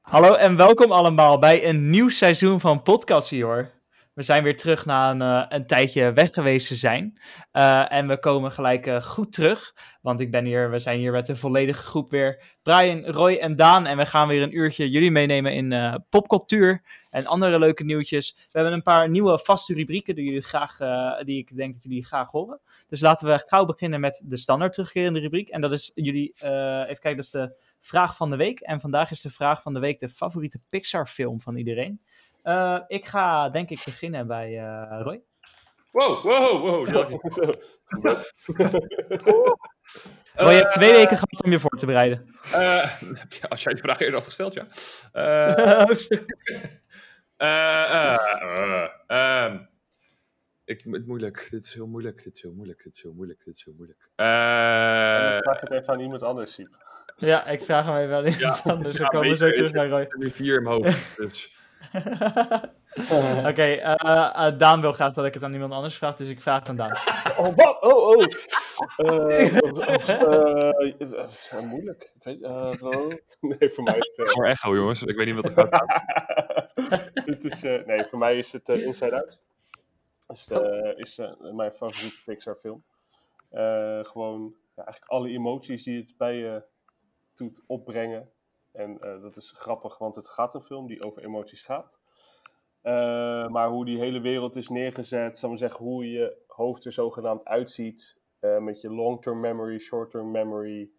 Hallo en welkom allemaal bij een nieuw seizoen van Podcast Sior. We zijn weer terug na een, uh, een tijdje weg geweest te zijn. Uh, en we komen gelijk uh, goed terug. Want ik ben hier, we zijn hier met een volledige groep weer. Brian, Roy en Daan. En we gaan weer een uurtje jullie meenemen in popcultuur en andere leuke nieuwtjes. We hebben een paar nieuwe vaste rubrieken die, jullie graag, die ik denk dat jullie graag horen. Dus laten we gauw beginnen met de standaard terugkerende rubriek. En dat is jullie, even kijken, dat is de vraag van de week. En vandaag is de vraag van de week de favoriete Pixar film van iedereen. Uh, ik ga denk ik beginnen bij uh, Roy. Wow, wow, wow. Zo. Roy, je hebt twee weken gehad om je voor te bereiden. Uh, ja, als jij de vraag eerder had gesteld, ja. um, ik, het moeilijk. Dit is heel moeilijk. Dit is heel moeilijk. Dit is heel moeilijk. Dit is heel moeilijk. Uh, ik vraag het even aan iemand anders, Siep. Ja, ik vraag hem even aan iemand ja, anders. Dan ja, komen we zo terug naar Roy. Ik heb nu vier in mijn hoofd, dus... Oké, okay, uh, uh, Daan wil graag dat ik het aan iemand anders vraag, dus ik vraag het aan Daan. oh, wat? Oh, oh. Uh, moeilijk. Ik weet, nee, voor mij is het... Voor echo, jongens. Ik weet niet wat er gaat het is, nee, voor mij is het Inside Out. Is, is mijn favoriete Pixar film. gewoon ja, eigenlijk alle emoties die het bij je doet opbrengen. En uh, dat is grappig, want het gaat een film die over emoties gaat. Uh, maar hoe die hele wereld is neergezet, zal ik zeggen, hoe je hoofd er zogenaamd uitziet. Uh, met je long-term memory, short-term memory.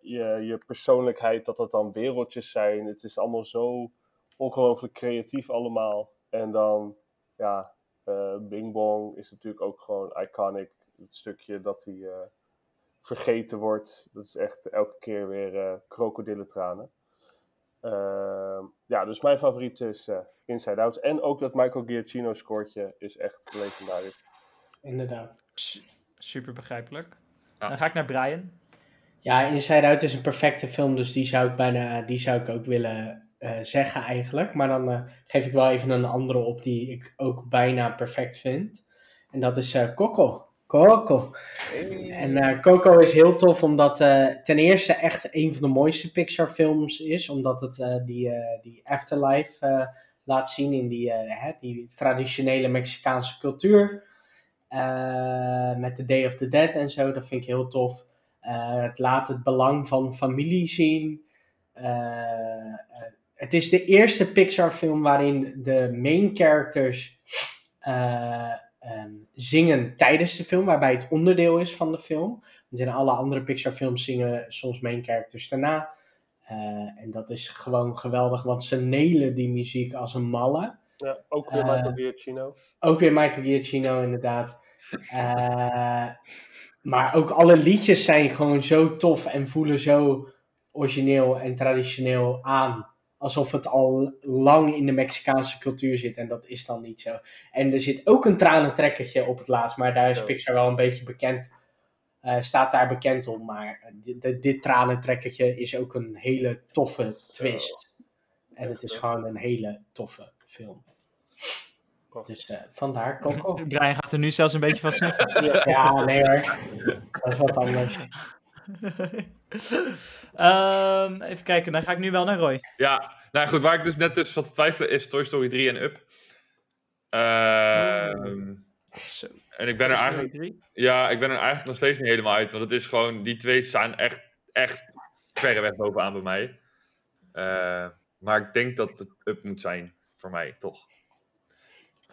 je, je persoonlijkheid, dat dat dan wereldjes zijn. Het is allemaal zo ongelooflijk creatief allemaal. En dan, ja, Bing Bong is natuurlijk ook gewoon iconic. Het stukje dat hij vergeten wordt. Dat is echt elke keer weer uh, krokodillentranen. Uh, ja, dus mijn favoriet is uh, Inside Out. En ook dat Michael Giacchino scoortje is echt legendarisch. Inderdaad. Super begrijpelijk. Ja. Dan ga ik naar Brian. Ja, Inside Out is een perfecte film, dus die zou ik bijna, die zou ik ook willen uh, zeggen eigenlijk. Maar dan uh, geef ik wel even een andere op die ik ook bijna perfect vind. En dat is uh, Coco. En uh, Coco is heel tof omdat uh, ten eerste echt een van de mooiste Pixar films is. Omdat het uh, die, die afterlife laat zien in die, hè, die traditionele Mexicaanse cultuur. met The Day of the Dead en zo, dat vind ik heel tof. het laat het belang van familie zien. het is de eerste Pixar film waarin de main characters um, zingen tijdens de film, waarbij het onderdeel is van de film. Want in alle andere Pixar films zingen soms main characters daarna. Uh, en dat is gewoon geweldig, want ze nelen die muziek als een malle. Ja, ook weer Michael uh, Giacchino. Ook weer Michael Giacchino, inderdaad. Uh, maar ook alle liedjes zijn gewoon zo tof en voelen zo origineel en traditioneel aan alsof het al lang in de Mexicaanse cultuur zit. En dat is dan niet zo. En er zit ook een tranentrekkertje op het laatst. Maar daar is Pixar wel een beetje bekend. Uh, staat daar bekend om. Maar dit, dit, tranentrekkertje is ook een hele toffe twist. En het is gewoon een hele toffe film. Dus uh, vandaar Coco. Brian gaat er nu zelfs een beetje van snuffen. ja, nee hoor. Dat is wat anders. um, even kijken, dan ga ik nu wel naar Roy. Ja, nou goed, waar ik dus net tussen zat te twijfelen is Toy Story 3 en Up. Uh, Zo. En ik ben er eigenlijk. Ja, ik ben er eigenlijk nog steeds niet helemaal uit. Want het is gewoon, die twee staan echt, echt verreweg bovenaan bij mij. Uh, maar ik denk dat het Up moet zijn voor mij, toch.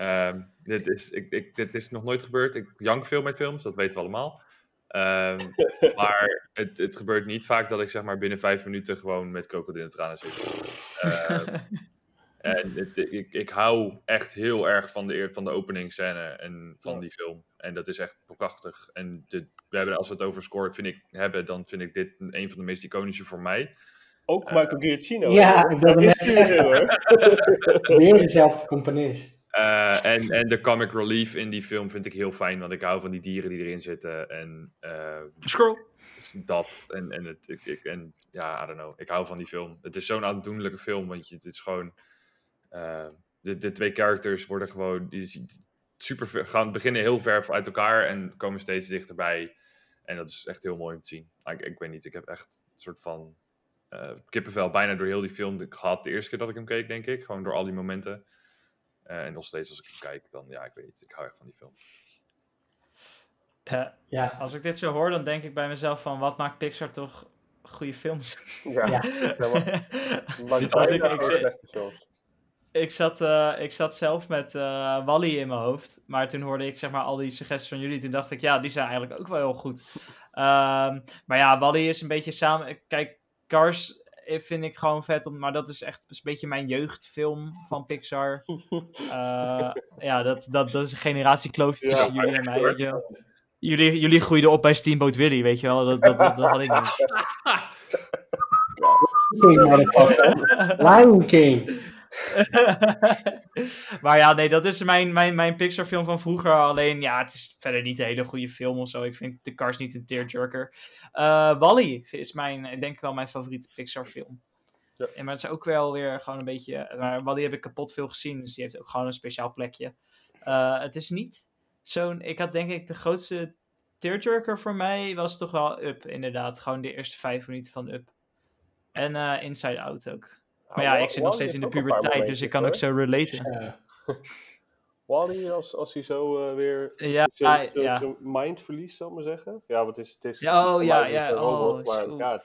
Uh, dit, is, ik, ik, dit is nog nooit gebeurd. Ik jank veel met films, dat weten we allemaal. Um, maar het, het gebeurt niet vaak dat ik zeg maar binnen vijf minuten gewoon met krokodillentranen zit. Um, en het, ik, ik hou echt heel erg van de, van de openingsscène en van die film. En dat is echt prachtig. En de, we hebben, als we het over score vind ik, hebben, dan vind ik dit een van de meest iconische voor mij. Ook Michael uh, Giacchino. Ja, ik wilde net zeggen. Weer dezelfde componist. Uh, en, en de comic relief in die film vind ik heel fijn, want ik hou van die dieren die erin zitten. En, uh, Scroll. Dat en, en, het, ik, ik, en ja, I don't know. Ik hou van die film. Het is zo'n aandoenlijke film, want je, het is gewoon. Uh, de, de twee characters worden gewoon. Die super gaan beginnen heel ver uit elkaar en komen steeds dichterbij. En dat is echt heel mooi om te zien. Ik, ik weet niet, ik heb echt een soort van uh, kippenvel bijna door heel die film gehad. De eerste keer dat ik hem keek, denk ik. Gewoon door al die momenten. En nog steeds als ik hem kijk, dan ja, ik weet niet. Ik hou echt van die film. Ja, ja. Als ik dit zo hoor, dan denk ik bij mezelf van... Wat maakt Pixar toch goede films? Ja, ja. maar ik, ik, slechte films ik zat, uh, ik zat zelf met uh, Wally in mijn hoofd. Maar toen hoorde ik zeg maar al die suggesties van jullie. Toen dacht ik, ja, die zijn eigenlijk ook wel heel goed. Um, maar ja, Wally is een beetje samen. Kijk, Cars vind ik gewoon vet. Om, maar dat is echt een beetje mijn jeugdfilm van Pixar. Uh, ja, dat, dat, dat is een generatiekloofje tussen ja, jullie en mij. Weet je Jullie, jullie groeiden op bij Steamboat Willie, weet je wel. Dat, dat, dat, dat had ik niet. Lion King. maar ja, nee, dat is mijn, mijn, mijn Pixar film van vroeger. Alleen, ja, het is verder niet een hele goede film of zo. Ik vind The Cars niet een tearjerker. Uh, Wally is mijn, ik denk wel mijn favoriete Pixar film. Ja. En, maar het is ook wel weer gewoon een beetje... Maar Wally heb ik kapot veel gezien, dus die heeft ook gewoon een speciaal plekje. Uh, het is niet zo'n... Ik had denk ik de grootste tearjerker voor mij was toch wel Up, inderdaad. Gewoon de eerste vijf minuten van Up. En uh, Inside Out ook. Maar ja, ik zit nog steeds in de puberteit, dus ik kan ook zo relaten. Ja. Wally, als, als hij zo uh, weer ja, zo, zo, ja. zo mind verliest, zal ik maar zeggen. Ja, wat is het? Is, ja, oh ja, ja. Oh, maar,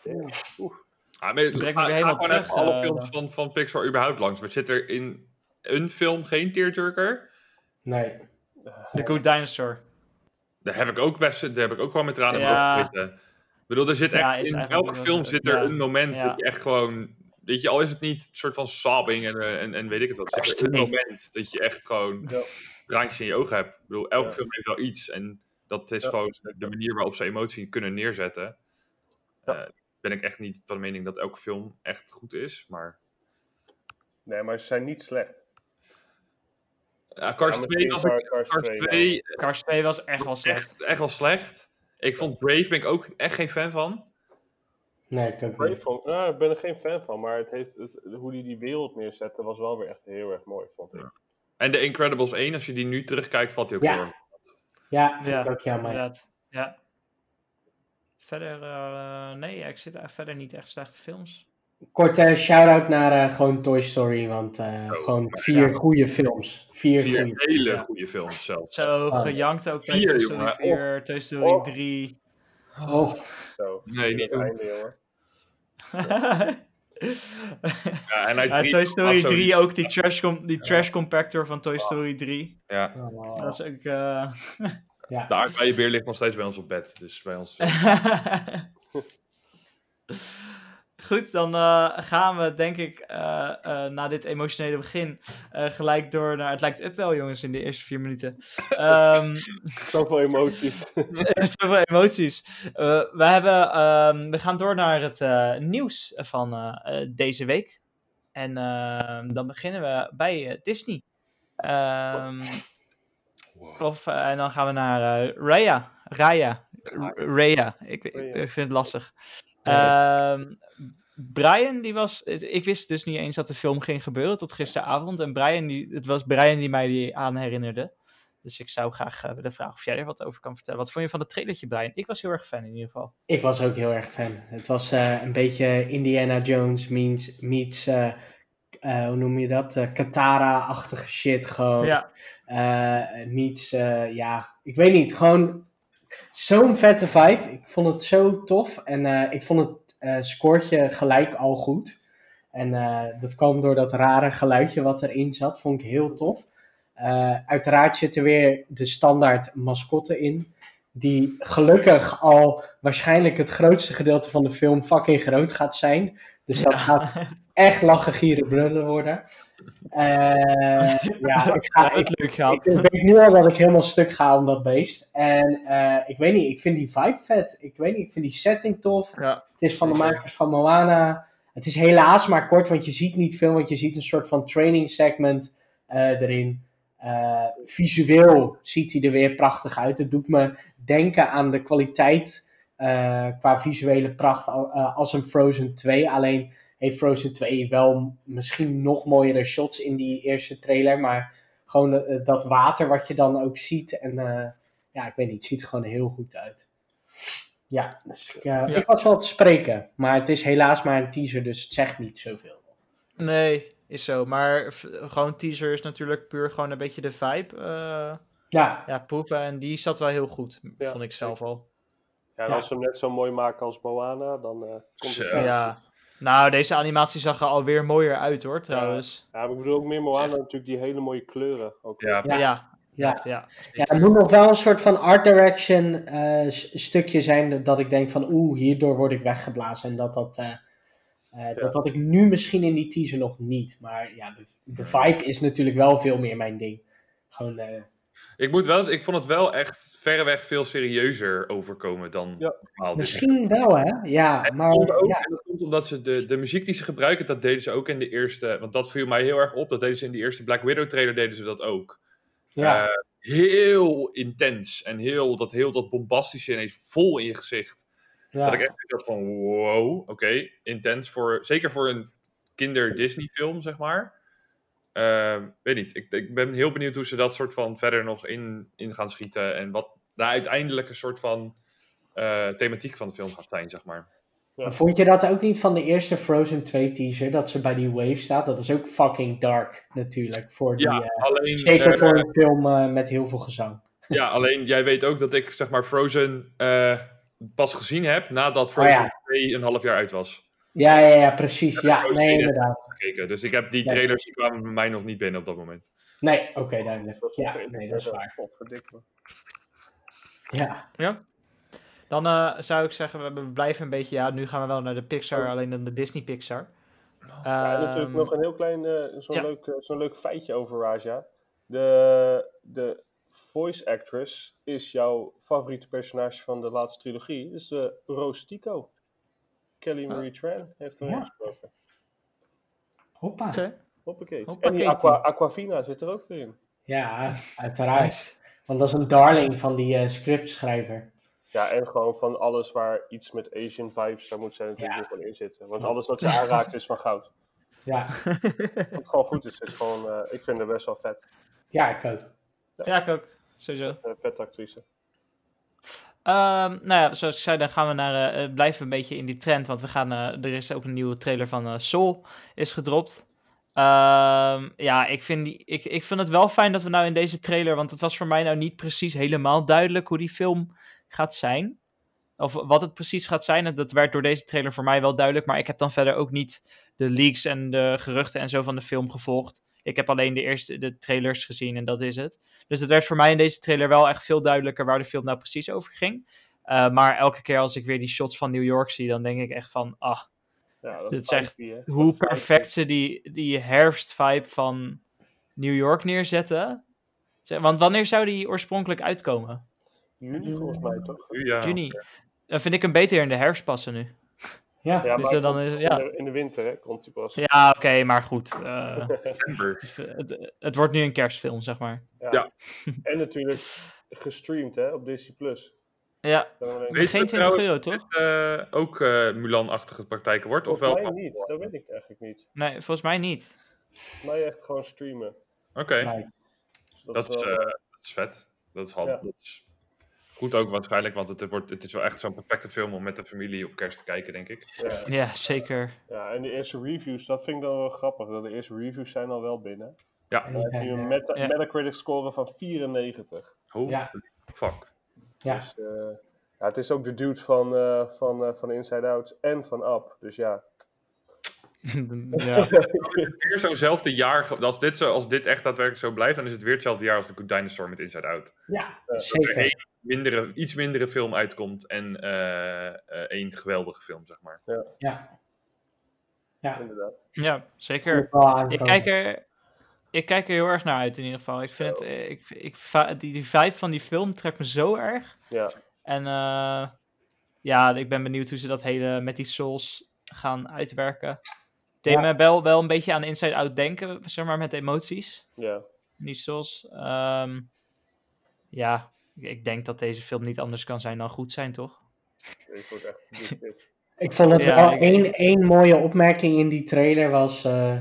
Oeh. Ah, maar, Breng me weer helemaal terug. alle uh, films van, van Pixar überhaupt langs. Maar zit er in een film geen tearjerker? Nee. The Good Dinosaur. Daar heb ik ook best, daar heb ik ook wel met tranen ja. zitten. Ik bedoel, er zit echt, in elke film zit er een moment dat je echt gewoon Weet je, al is het niet een soort van sobbing en, uh, en, en weet ik het wat. Het is een moment dat je echt gewoon ja. drankjes in je ogen hebt. Ik bedoel, elke film heeft wel iets. En dat is gewoon de manier waarop ze emotie kunnen neerzetten. Uh, ben ik echt niet van de mening dat elke film echt goed is, maar... Nee, maar ze zijn niet slecht. Ja, Cars, 2 was, Cars, Cars 2, Cars 2 was echt wel slecht. Echt, echt wel slecht. Ik vond Brave ben ik ook echt geen fan van. Nee, ik ook niet. Vond, nou, ik ben er geen fan van, maar het heeft, het, hoe die die wereld neerzette was wel weer echt heel erg mooi, vond ik. En de Incredibles 1, als je die nu terugkijkt, valt die ook ja. heel Ja, vind ik ook jammer. Ja. Verder, uh, nee, ik zit verder niet echt slechte films. Korte shout-out naar uh, gewoon Toy Story, want uh, gewoon vier ja. goede films. Vier, vier goede hele goede films zelfs. Zo, oh. gejankt ook bij Toy Story 4, oh. Toy Story oh. 3. Oh. Zo, nee, niet doen. Einde, jongen ja, en uit Toy Story 3 ook die trash, die trash compactor van Toy Story 3. Ja. Oh. Dat is ook... Uh... ja. De aardbeienbeer ligt nog steeds bij ons op bed. Dus bij ons... Goed, dan uh, gaan we denk ik uh, uh, na dit emotionele begin gelijk door naar... Het lijkt up wel jongens in de eerste vier minuten. Um, Zoveel emoties. Zoveel emoties. we, hebben, um, we gaan door naar het nieuws van deze week. En ehm, dan beginnen we bij Disney. Wow. Of, en dan gaan we naar Raya. Raya. Raya. Ik, ik, vind het lastig. Um, Brian, die was. Ik wist dus niet eens dat de film ging gebeuren tot gisteravond. En Brian, die, het was Brian die mij die aan herinnerde. Dus ik zou graag uh, willen vragen of jij er wat over kan vertellen. Wat vond je van het trailertje, Brian? Ik was heel erg fan in ieder geval. Ik was ook heel erg fan. Het was uh, een beetje Indiana Jones meets, meets uh, hoe noem je dat? Katara-achtige shit gewoon. Ja. meets, ja, ik weet niet. Gewoon zo'n vette vibe. Ik vond het zo tof. En ik vond het scoort je gelijk al goed. En uh, dat kwam door dat rare geluidje wat erin zat. Vond ik heel tof. Uh, uiteraard zit er weer de standaard mascotte in. Die gelukkig al waarschijnlijk het grootste gedeelte van de film fucking groot gaat zijn. Dus dat gaat echt lachen, gieren, brullen worden. Uh, ja, ik, ga, ik, leuk gehad. ik, weet nu al dat ik helemaal stuk ga om dat beest. En uh, ik weet niet, ik vind die vibe vet. Ik weet niet, ik vind die setting tof. Ja. Het is van de makers van Moana. Het is helaas maar kort, want je ziet niet veel. Want je ziet een soort van training segment uh, erin. visueel ziet hij er weer prachtig uit. Het doet me denken aan de kwaliteit qua visuele pracht als een Frozen 2. Alleen heeft Frozen 2 wel misschien nog mooiere shots in die eerste trailer. Maar gewoon uh, dat water wat je dan ook ziet. En uh, ja, ik weet niet, het ziet er gewoon heel goed uit. Ja, dus ja, ik was wel te spreken. Maar het is helaas maar een teaser, dus het zegt niet zoveel. Nee, is zo. Maar gewoon teaser is natuurlijk puur gewoon een beetje de vibe. Uh, ja. Ja, proeven. En die zat wel heel goed, vond ik zelf al. Ja, en als ze hem net zo mooi maken als Moana, dan uh, komt het Ja. Nou, deze animatie zag er alweer mooier uit hoor, trouwens. Ja, maar ik bedoel ook meer Moana natuurlijk die hele mooie kleuren. Ook ja. Ja. ja. Ja. Ja. het moet nog wel een soort van art direction uh, stukje zijn dat ik denk van oeh, hierdoor word ik weggeblazen. En dat dat, uh, uh, dat had ik nu misschien in die teaser nog niet. Maar ja, de, de vibe is natuurlijk wel veel meer mijn ding. Gewoon ik moet wel, ik vond het wel echt verreweg veel serieuzer overkomen dan ja. normaal. Misschien wel, hè? Ja, en maar... Komt ook, ja. En dat komt omdat ze de, de muziek die ze gebruiken, dat deden ze ook in de eerste... Want dat viel mij heel erg op, dat deden ze in die eerste Black Widow trailer, deden ze dat ook. Ja. Uh, heel intens en heel dat, heel dat bombastische ineens vol in je gezicht. Ja. Dat ik echt dacht van, wow, oké, okay, intens. Voor, zeker voor een kinder-Disney film, zeg maar. Uh, weet niet, ik, ik, ben heel benieuwd hoe ze dat soort van verder nog in, in gaan schieten. En wat de uiteindelijke soort van uh, thematiek van de film gaat zijn, zeg maar. Ja. Vond je dat ook niet van de eerste Frozen 2 teaser, dat ze bij die wave staat? Dat is ook fucking dark natuurlijk. Voor die, ja, uh, alleen, zeker voor een film uh, met heel veel gezang. Ja, alleen jij weet ook dat ik zeg maar Frozen uh, pas gezien heb nadat Frozen oh, ja. 2 een half jaar uit was. Ja, ja, ja precies. Ja, nee, inderdaad. Gekeken. Dus ik heb die trailers, die kwamen bij mij nog niet binnen op dat moment. Nee, oké, okay, duidelijk. Ja, nee, dat is waar. Ja. Ja. Dan uh, zou ik zeggen, we blijven een beetje, ja, nu gaan we wel naar de Pixar, Oh. alleen dan de Disney Pixar. Ja, Ehm, natuurlijk nog een heel klein, uh, zo'n ja. leuk, uh, zo'n leuk feitje over Raja. De, de voice actress is jouw favoriete personage van de laatste trilogie. is de Rose Tico. Kelly Marie Tran heeft hem Ja. gesproken. Hoppa. Hoppakee. Hoppakee, En die Aqua, Aquafina zit er ook weer in. Ja, uiteraard. Nice. Want dat is een darling van die uh, scriptschrijver. Ja, en gewoon van alles waar iets met Asian vibes, daar moet zij natuurlijk Ja. wel in zitten. Want alles wat ze aanraakt is van goud. Ja, Wat gewoon goed is, is gewoon, eh, ik vind haar best wel vet. ja ik ook. Ja, ik ook. Sowieso. Een vette actrice. Ehm, nou ja, zoals ik zei, dan gaan we naar, eh, blijven we een beetje in die trend. Want we gaan, eh, er is ook een nieuwe trailer van eh, Soul is gedropt. Ehm, ja, ik vind, die, ik, ik vind het wel fijn dat we nou in deze trailer, want het was voor mij nou niet precies helemaal duidelijk hoe die film gaat zijn. Of wat het precies gaat zijn. En dat werd door deze trailer voor mij wel duidelijk. Maar ik heb dan verder ook niet de leaks en de geruchten en zo van de film gevolgd. Ik heb alleen de eerste de trailers gezien en dat is het. Dus het werd voor mij in deze trailer wel echt veel duidelijker waar de film nou precies over ging. Uh, maar elke keer als ik weer die shots van New York zie, dan denk ik echt van, ah, Ja, dat Dit is echt hoe perfect ze die, die herfstvibe van New York neerzetten. Want wanneer zou die oorspronkelijk uitkomen? Juni volgens mij toch? Ja. Juni. Dan vind ik hem beter in de herfst passen nu. Ja, Ja, Dus maar dan is- in, ja. de, in de winter hè, komt hij pas. Ja, oké, maar goed. eh, December. het, het, het wordt nu een kerstfilm, zeg maar. Ja. En natuurlijk gestreamd hè, op Disney+. Plus. Ja, je geen 20 trouwens euro, of toch? dit, eh, ook eh, Mulan-achtige praktijken wordt? Of Volgens wel? mij niet, dat weet ik eigenlijk niet. Nee, volgens mij niet. Volgens mij echt gewoon streamen. Oké, Nee. Dus dat, is, wel, eh, dat is vet. Dat is, handig. Ja. Goed ook waarschijnlijk, want het, wordt, het is wel echt zo'n perfecte film om met de familie op kerst te kijken, denk ik. ja. Ja, zeker. ja, en de eerste reviews, dat vind ik dan wel grappig. Dat de eerste reviews zijn al wel binnen. Ja. En Dan heb je een eh, meta Ja. Metacritic score van 94. Oh, Ja. fuck. Ja. Dus, eh, ja, het is ook de dude van, eh, van, eh, van Inside Out en van Up. Dus ja. ja. Weer zo'nzelfde jaar, als dit, zo, als dit echt daadwerkelijk zo blijft, dan is het weer hetzelfde jaar als The Good Dinosaur met Inside Out. ja, er zeker. Mindere, iets mindere film uitkomt en eh, eh, één geweldige film, zeg maar. Ja. Ja, Inderdaad. ja, zeker. Ik kijk, er, ik kijk er heel erg naar uit in ieder geval. Ik vind het, ik, ik, die, die vibe van die film trekt me zo erg. Ja. En eh, ja, ik ben benieuwd hoe ze dat hele met die souls gaan uitwerken. Deed Ja. me wel, wel een beetje aan Inside Out denken, zeg maar, met emoties. Ja. Die souls. Ehm, ja, ik- denk dat deze film niet anders kan zijn dan goed zijn, toch? Ik vond het Ja, wel ik- één, één mooie opmerking in die trailer was... eh,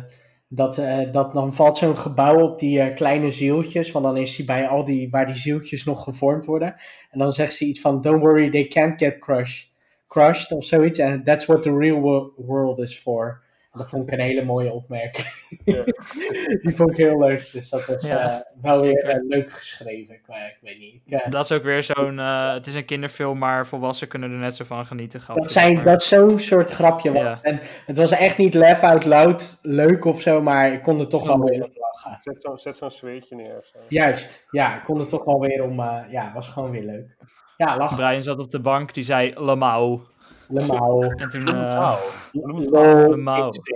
Dat, eh, dat dan valt zo'n gebouw op die eh, kleine zieltjes. Want dan is hij bij al die, waar die zieltjes nog gevormd worden. En dan zegt ze iets van, don't worry, they can't get crushed. Crushed of zoiets. En that's what the real wo- world is for. Dat vond ik een hele mooie opmerking. Ja. die vond ik heel leuk. Dus dat is Ja, eh, wel weer eh, leuk geschreven. Ik, ik weet niet. Ik, eh, Dat is ook weer zo'n. het is een kinderfilm, maar volwassenen kunnen er net zo van genieten. grapje, Dat, zijn, maar- dat is zo'n soort grapje. was. Ja. En het was echt niet laugh out loud leuk of zo, maar ik kon er toch wel weer om lachen. Zet zo'n zet zo'n zweetje neer of zo. Juist, ja, ik kon er toch wel weer om. eh, ja, het was gewoon weer leuk. Ja, lachen. Brian zat op de bank, die zei Lamau. Lemau. En toen. eh Lol, Lemau. XD.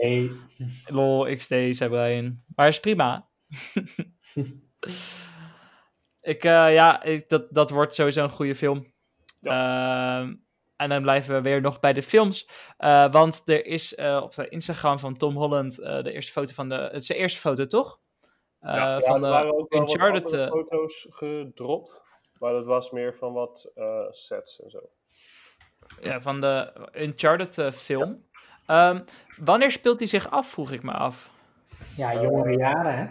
lol, XD, zei Brian. Maar is prima. ik, eh, ja, ik, dat, dat wordt sowieso een goede film. Ehm, en dan blijven we weer nog bij de films. Eh, want er is eh, op de Instagram van Tom Holland eh, de eerste foto van de. Het is de eerste foto, toch? Eh, Ja, van er de waren ook wel Uncharted. foto's gedropt. Maar dat was meer van wat eh, sets en zo. Ja, van de Uncharted eh, film. Ehm, wanneer speelt hij zich af, vroeg ik me af. Ja, jongere jaren, hè?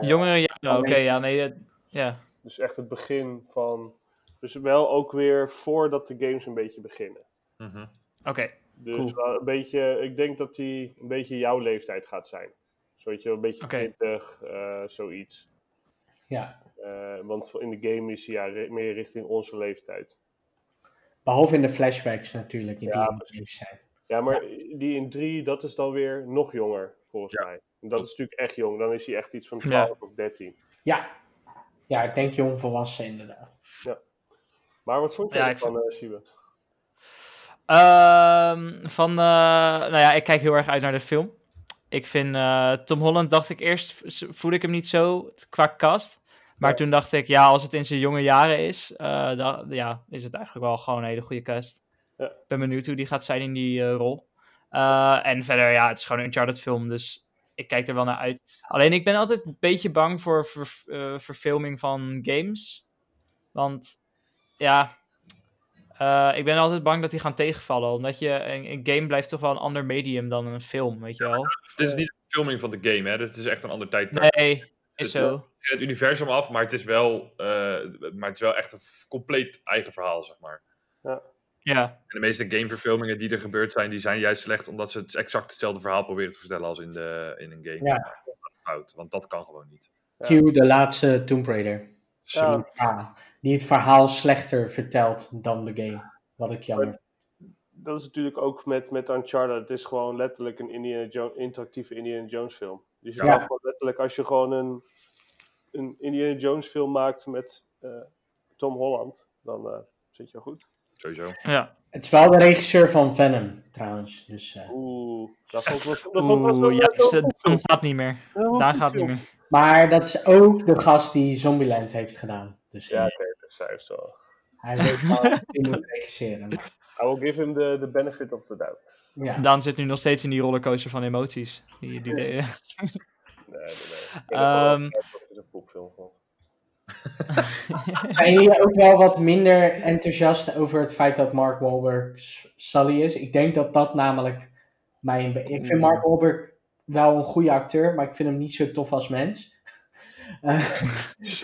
Jongere jaren, oké, ja, nee, eh, ja. Dus echt het begin van... Dus wel ook weer voordat de games een beetje beginnen. Mhm. Oké, Dus Cool. wel een beetje, ik denk dat die een beetje jouw leeftijd gaat zijn. Zodat je een beetje Oké. 20, eh, zoiets. Ja. Eh, want in de game is hij ja, meer richting onze leeftijd. Behalve in de flashbacks natuurlijk, in Ja, die precies zijn. Ja, maar die in 3, dat is dan weer nog jonger, volgens Ja. mij. En dat is natuurlijk echt jong. Dan is hij echt iets van Ja. 12 of 13. Ja. Ja, ik denk jong volwassen inderdaad. Maar wat vond je Ja, eh Siebe? Ehm, van, eh, nou ja, ik kijk heel erg uit naar de film. Ik vind eh, Tom Holland, dacht ik eerst, voelde ik hem niet zo qua cast. Maar Ja. toen dacht ik, ja, als het in zijn jonge jaren is, eh, da- ja, is het eigenlijk wel gewoon een hele goede cast. Ja. Ik ben benieuwd hoe die gaat zijn in die eh, rol. Eh, en verder, ja, het is gewoon een Uncharted film, dus ik kijk er wel naar uit. Alleen ik ben altijd een beetje bang voor ver- verfilming van games. Want, ja, ik ben altijd bang dat die gaan tegenvallen. Omdat je, een, een game blijft toch wel een ander medium dan een film, weet je wel? Dit is niet de filming van de game, hè. Dit is echt een ander tijdperk. Nee, is Het- zo. Het universum af, maar het is wel, eh, maar het is wel echt een compleet eigen verhaal, zeg maar. Ja, En de meeste gameverfilmingen die er gebeurd zijn, die zijn juist slecht omdat ze het exact hetzelfde verhaal proberen te vertellen als in, de, in een game. Ja. fout, want dat kan gewoon niet. Ja. Q, de laatste Tomb Raider. Zo. Die, het verhaal- die het verhaal slechter vertelt dan de game. Wat ik jammer Dat is natuurlijk ook met, met Uncharted. Het is gewoon letterlijk een Indiana Jo- interactieve Indiana Jones film. Dus je Ja. kan gewoon letterlijk, als je gewoon een, een Indiana Jones film maakt met eh, Tom Holland, dan eh, zit je wel goed. Sowieso. ja. Het is wel de regisseur van Venom, trouwens. Dus, eh, Oeh, dat vond ik wel Oeh, ja, dus, gaat niet meer. Daar gaat niet meer. Maar dat is ook de gast die Zombieland heeft gedaan. Dus Ja, oké, dus hij heeft wel. hij weet wel moet regisseren. I will give him the, the benefit of the doubt. Ja. Daan zit nu nog steeds in die rollercoaster van emoties. Die, die, nee, nee. Ehm. het een poepfilm vond. Zijn jullie ook wel wat minder enthousiast over het feit dat Mark Wahlberg S- Sully is? Ik denk dat dat namelijk mij... een be- Ik vind Mark Wahlberg wel een goede acteur, maar ik vind hem niet zo tof als mens. Eh, als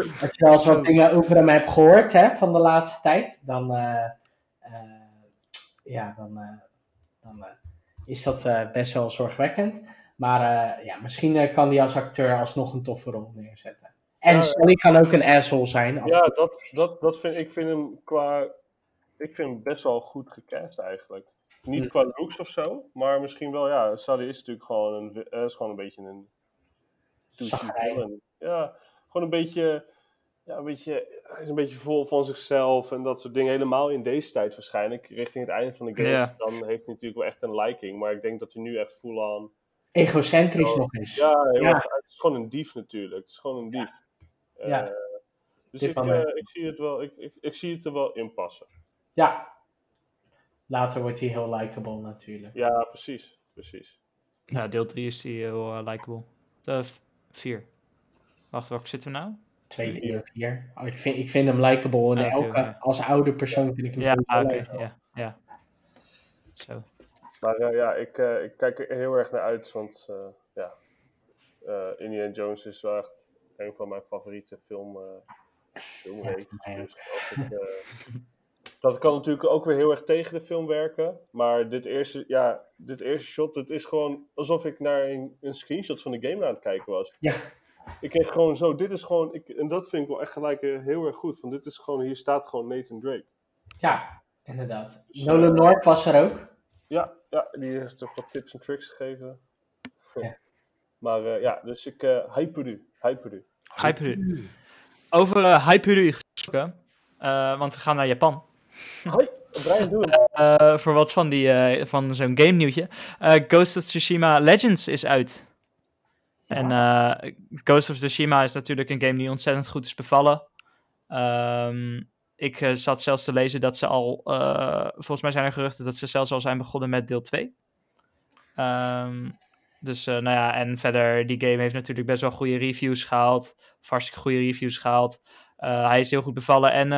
je wel eens wat dingen over hem hebt gehoord hè, van de laatste tijd, dan, eh, eh, ja, dan, eh, dan eh, is dat eh, best wel zorgwekkend. Maar eh, ja, misschien eh, kan hij als acteur alsnog een toffe rol neerzetten. En Ja, Sully kan ook een asshole zijn. Ja, dat, dat, dat vind ik vind hem qua. Ik vind hem best wel goed gecast eigenlijk. Niet Hm. qua looks of zo, maar misschien wel, ja. Sally is natuurlijk gewoon een, eh, is gewoon een beetje een. douchey Zagrijn. villain. Ja, gewoon een beetje. Ja, een beetje. Hij is een beetje vol van zichzelf en dat soort dingen. Helemaal in deze tijd waarschijnlijk, richting het einde van de game. Dan heeft hij natuurlijk wel echt een liking, maar ik denk dat hij nu echt full aan. Egocentrisch Oh, nog eens. Ja, heel het is gewoon een dief natuurlijk. Het is gewoon een dief. Ja. Eh, dus ik, eh, ik, zie het wel, ik, ik, ik zie het er wel in passen. Ja. Later wordt hij heel likable natuurlijk. Ja, precies. precies. Ja, deel 3 is die heel eh, likable. De 4. Wacht, welke zitten we nou? Twee, drie of vier. Oh, ik, vind, ik vind hem likable. En Ah, elke, als oude persoon vind ik hem Ja, heel oké. likable. ja, ja. Zo. Maar eh, ja, ik, eh, ik kijk er heel erg naar uit, want eh, ja, Indiana Jones is wel echt een van mijn favoriete film, uh, filmreeks. dus ik, dat kan natuurlijk ook weer heel erg tegen de film werken. Maar dit eerste, ja, dit eerste shot, het is gewoon alsof ik naar een, een screenshot van de game aan het kijken was. Ja. Ik kreeg gewoon zo, dit is gewoon, ik, en dat vind ik wel echt gelijk heel erg goed. Want dit is gewoon, hier staat gewoon Nathan Drake. Ja, inderdaad. Nolan North was er ook. Ja, ja, die heeft toch wat tips en tricks gegeven. Ja. Maar uh, ja, dus ik, uh, Hyperu, Hyperu. Hyperu. Over uh, Hyperu gesproken, uh, want we gaan naar Japan. Hoi, Brian, doe uh, Voor wat van, die, uh, van zo'n game nieuwtje. Ghost of Tsushima Legends is uit. En Ghost of Tsushima is natuurlijk een game die ontzettend goed is bevallen. Um, ik uh, zat zelfs te lezen dat ze al, uh, volgens mij zijn er geruchten dat ze zelfs al zijn begonnen met deel 2. Um, ehm, dus uh, nou ja, en verder, die game heeft natuurlijk best wel goede reviews gehaald. Of hartstikke goede reviews gehaald. hij is heel goed bevallen. En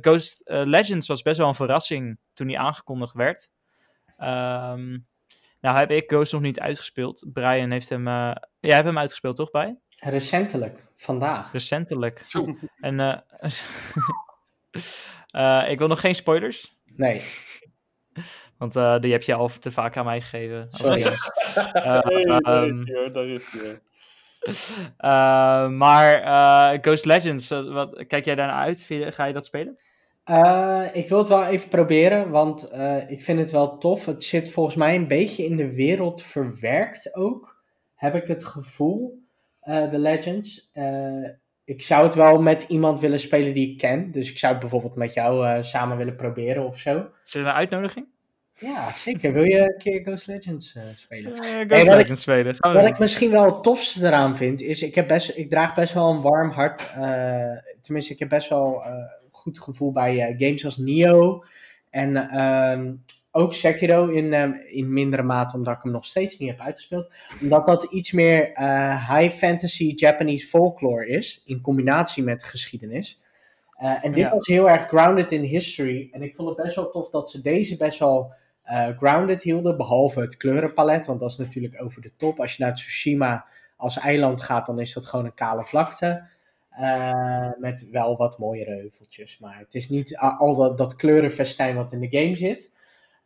Ghost Legends was best wel een verrassing toen hij aangekondigd werd. Um, nou heb ik Ghost nog niet uitgespeeld. Brian heeft hem, jij hebt hem uitgespeeld toch, bij? Recentelijk, vandaag. Recentelijk. en ik wil nog geen spoilers. Nee. Want uh, die heb je al te vaak aan mij gegeven. Sorry. Uh, nee, um, daar is. Uh, maar Ghost Legends, wat, kijk jij daarnaar uit? Ga je dat spelen? ik wil het wel even proberen, want ik vind het wel tof. Het zit volgens mij een beetje in de wereld verwerkt ook, heb ik het gevoel, de Legends ik zou het wel met iemand willen spelen die ik ken. Dus ik zou het bijvoorbeeld met jou uh, samen willen proberen of zo. Is er een uitnodiging? Ja, zeker. Wil je een keer Ghost Legends uh, spelen? Uh, Ghost Legends ik, spelen. Wat ik misschien wel het tofste eraan vind, is ik, heb best, ik draag best wel een warm hart. tenminste, ik heb best wel een goed gevoel bij games als Nio. En ehm, ook Sekiro in, uh, in mindere mate, omdat ik hem nog steeds niet heb uitgespeeld. Omdat dat iets meer uh, high fantasy Japanese folklore is, in combinatie met geschiedenis. Uh, en dit ja. was heel erg grounded in history. En ik vond het best wel tof dat ze deze best wel grounded hielden, behalve het kleurenpalet, want dat is natuurlijk over de top. Als je naar Tsushima als eiland gaat, dan is dat gewoon een kale vlakte. met wel wat mooiere heuveltjes. Maar het is niet al dat, dat kleurenfestijn wat in de game zit.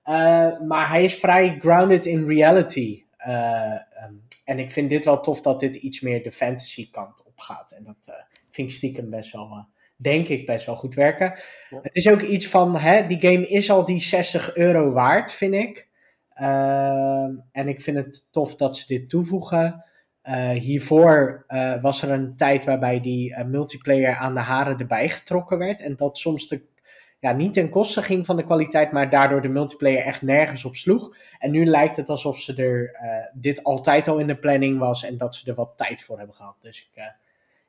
Uh, maar hij is vrij grounded in reality. Uh, um, en ik vind dit wel tof dat dit iets meer de fantasy kant op gaat. En dat uh, vind ik stiekem best wel, denk ik, best wel goed werken. Ja. Het is ook iets van, hè, die game is al die 60 euro waard, vind ik. Ehm, en ik vind het tof dat ze dit toevoegen. hiervoor was er een tijd waarbij die multiplayer aan de haren erbij getrokken werd. En dat soms de ja, niet ten koste ging van de kwaliteit, maar daardoor de multiplayer echt nergens op sloeg. En nu lijkt het alsof ze er uh, dit altijd al in de planning was en dat ze er wat tijd voor hebben gehad. Dus ik, uh,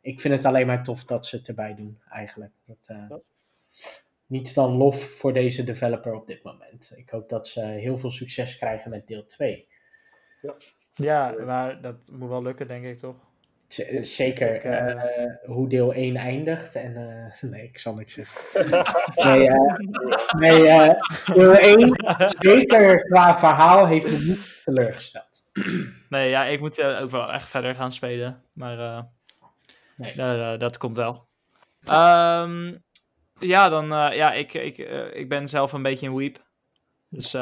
ik vind het alleen maar tof dat ze het erbij doen, eigenlijk. Dat, uh, niets dan lof voor deze developer op dit moment. Ik hoop dat ze heel veel succes krijgen met deel 2. Ja. ja, maar dat moet wel lukken, denk ik toch? Zeker uh, hoe deel 1 eindigt. En, uh, nee, ik zal niks zeggen. nee, uh, nee deel 1, zeker qua verhaal, heeft me niet teleurgesteld. Nee, ja, ik moet ook wel echt verder gaan spelen. Maar nee. dat komt wel. Um, ja, dan, ja, ik, ik, ik ben zelf een beetje een weep. Dus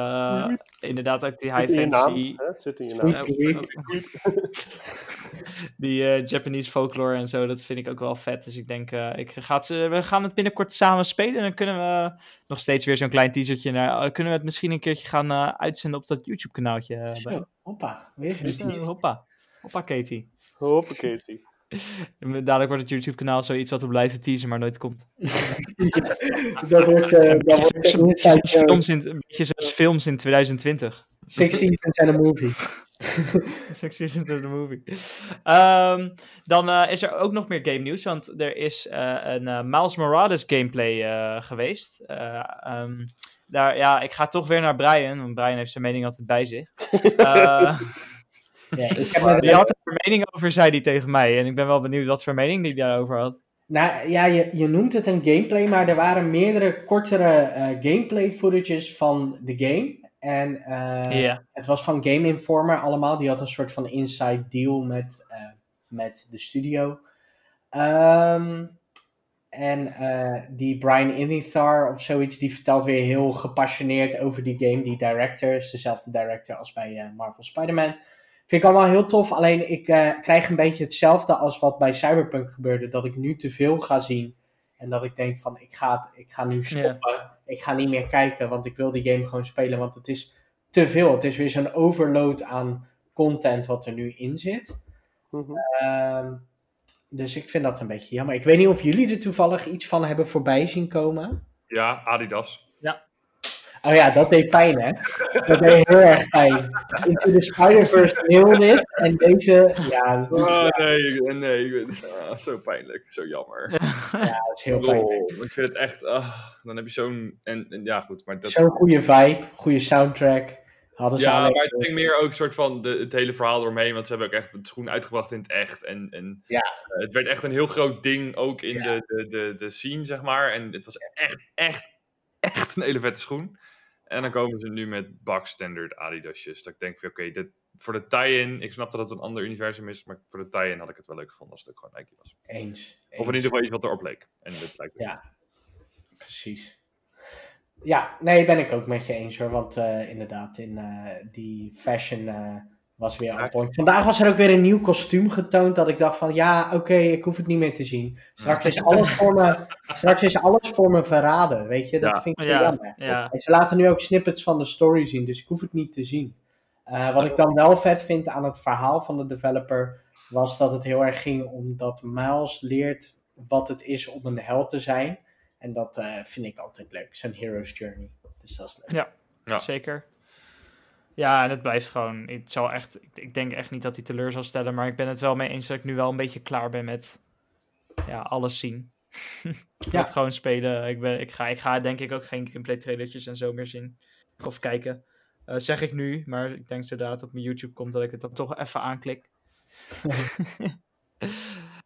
inderdaad ook die high fantasy. Het zit in je naam. die uh, Japanese folklore en zo, dat vind ik ook wel vet. Dus ik denk, uh, ik ga het, we gaan het binnenkort samen spelen. En dan kunnen we nog steeds weer zo'n klein teasertje naar. Kunnen we het misschien een keertje gaan uitzenden op dat YouTube-kanaaltje? hoppa, weer zo'n hoppa. Hoppa, Katie. Hoppa, Katie. Dadelijk wordt het YouTube-kanaal zoiets wat we blijven teasen, maar nooit komt. dat wordt, uh, dat wordt een, beetje films in, een beetje zoals films in 2020. Six Seasons and a Movie. Seasons and a Movie. Um, dan uh, is er ook nog meer game nieuws, want er is uh, een uh, Miles Morales gameplay geweest. Um, daar, ja, ik ga toch weer naar Brian, want Brian heeft zijn mening altijd bij zich. Ja, ik heb die had er een mening over, zei hij tegen mij. En ik ben wel benieuwd wat voor mening die daarover had. Nou ja, je, je noemt het een gameplay, maar er waren meerdere kortere uh, gameplay footages van de game. En yeah. het was van Game Informer allemaal. Die had een soort van inside deal met uh, met de studio. Ehm, en die Brian Inithar of zoiets, die vertelt weer heel gepassioneerd over die game. Die director is dezelfde director als bij Marvel Spider-Man. Vind ik allemaal heel tof. Alleen ik krijg een beetje hetzelfde als wat bij Cyberpunk gebeurde. Dat ik nu te veel ga zien. En dat ik denk van ik ga, ik ga nu stoppen. Ik ga niet meer kijken, want ik wil die game gewoon spelen. Want het is te veel. Het is weer zo'n overload aan content wat er nu in zit. Mhm. Ehm, dus ik vind dat een beetje jammer. Ik weet niet of jullie er toevallig iets van hebben voorbij zien komen. Ja, Adidas. Oh ja, dat deed pijn, hè? Dat deed heel erg pijn. Into the Spider-Verse heel dit. En deze, ja... oh, nee, nee. Ah, zo pijnlijk. Zo jammer. Ja, dat is heel pijnlijk. ik vind het echt... Uh, dan heb je zo'n... En, en, ja, goed. Maar dat... Zo'n goede vibe. Goede soundtrack. Hadden ze ja, maar het ging meer ook een soort van de, het hele verhaal doorheen. Want ze hebben ook echt het schoen uitgebracht in het echt. En, en ja. Uh, het werd echt een heel groot ding ook in de, de, de, de scene, zeg maar. En het was echt, echt, echt een hele vette schoen. En dan komen ze nu met bak standard Adidasjes. Dat ik denk van oké, okay, voor de tie-in, ik snap dat het een ander universum is, maar voor de tie-in had ik het wel leuk gevonden als het ook gewoon Nike was. Eens. Of in ieder geval iets wat erop leek. En dat lijkt ja, niet. precies. Ja, nee, ben ik ook met je eens hoor. Want uh, inderdaad, in uh, die fashion uh, was weer on point. Vandaag was er ook weer een nieuw kostuum getoond. Dat ik dacht van ja, oké, ik hoef het niet meer te zien. Straks is alles voor me, straks is alles voor me verraden. Weet je, dat vind ik ja, jammer. Ja. En ze laten nu ook snippets van de story zien, dus ik hoef het niet te zien. Uh, wat ik dan wel vet vind aan het verhaal van de developer, was dat het heel erg ging om dat Miles leert wat het is om een held te zijn. En dat uh, vind ik altijd leuk, zo'n hero's journey. Dus dat is leuk. Ja, ja. zeker. Ja, en het blijft gewoon. Het zal echt, ik, ik, denk echt niet dat hij teleur zal stellen. Maar ik ben het wel mee eens dat ik nu wel een beetje klaar ben met ja, alles zien. ja. Dat gewoon spelen. Ik, ben, ik, ga, ik ga denk ik ook geen gameplay trailertjes en zo meer zien. Of kijken. Uh, zeg ik nu, maar ik denk zodra het op mijn YouTube komt dat ik het dan toch even aanklik.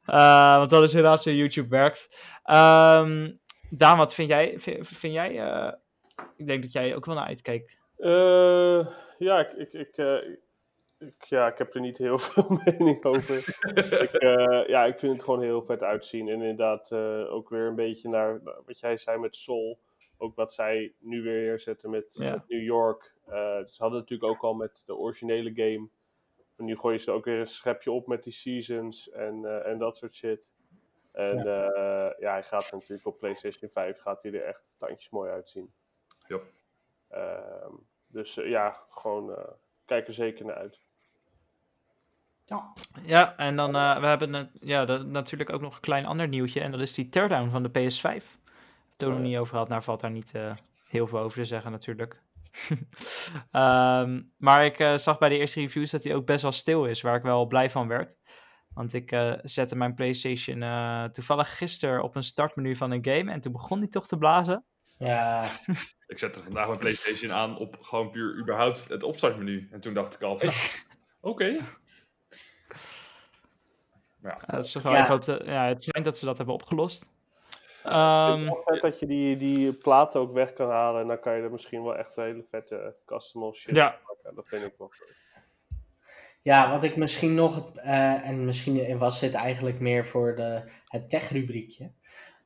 uh, want dat is helaas hoe YouTube werkt. Um, Daan, wat vind jij? Vind, vind jij uh, ik denk dat jij ook wel naar uitkijkt. Uh, ja, ik, ik, ik, uh, ik, ja, ik heb er niet heel veel mening over. ik, uh, ja, ik vind het gewoon heel vet uitzien. En inderdaad uh, ook weer een beetje naar wat jij zei met Soul. Ook wat zij nu weer neerzetten met, ja. met New York. ze hadden natuurlijk ook al met de originele game. En nu gooien ze ook weer een schepje op met die seasons en, en dat soort shit. En ja. ja, hij gaat natuurlijk op PlayStation 5 gaat hij er echt tandjes mooi uitzien. Ja. Ehm, dus uh, ja, gewoon uh, kijk er zeker naar uit. Ja, ja en dan uh, we hebben het, ja, natuurlijk ook nog een klein ander nieuwtje. En dat is die teardown van de PS5. We het er nog niet over gehad. Nou valt daar niet heel veel over te zeggen natuurlijk. um, maar ik zag bij de eerste reviews dat hij ook best wel stil is. Waar ik wel blij van werd. Want ik uh, zette mijn PlayStation uh, toevallig gisteren op een startmenu van een game. En toen begon die toch te blazen. Ja. ik zette vandaag mijn PlayStation aan op gewoon puur überhaupt het opstartmenu. En toen dacht ik al oké. Okay. Ja. ja, is ja. Ik hoop dat, ja, het schijnt dat ze dat hebben opgelost. Um, het is vet dat je die, die platen ook weg kan halen. En dan kan je er misschien wel echt een hele vette custom shit ja. maken. Dat vind ik wel Ja, wat ik misschien nog, uh, en misschien was dit eigenlijk meer voor de, het tech-rubriekje.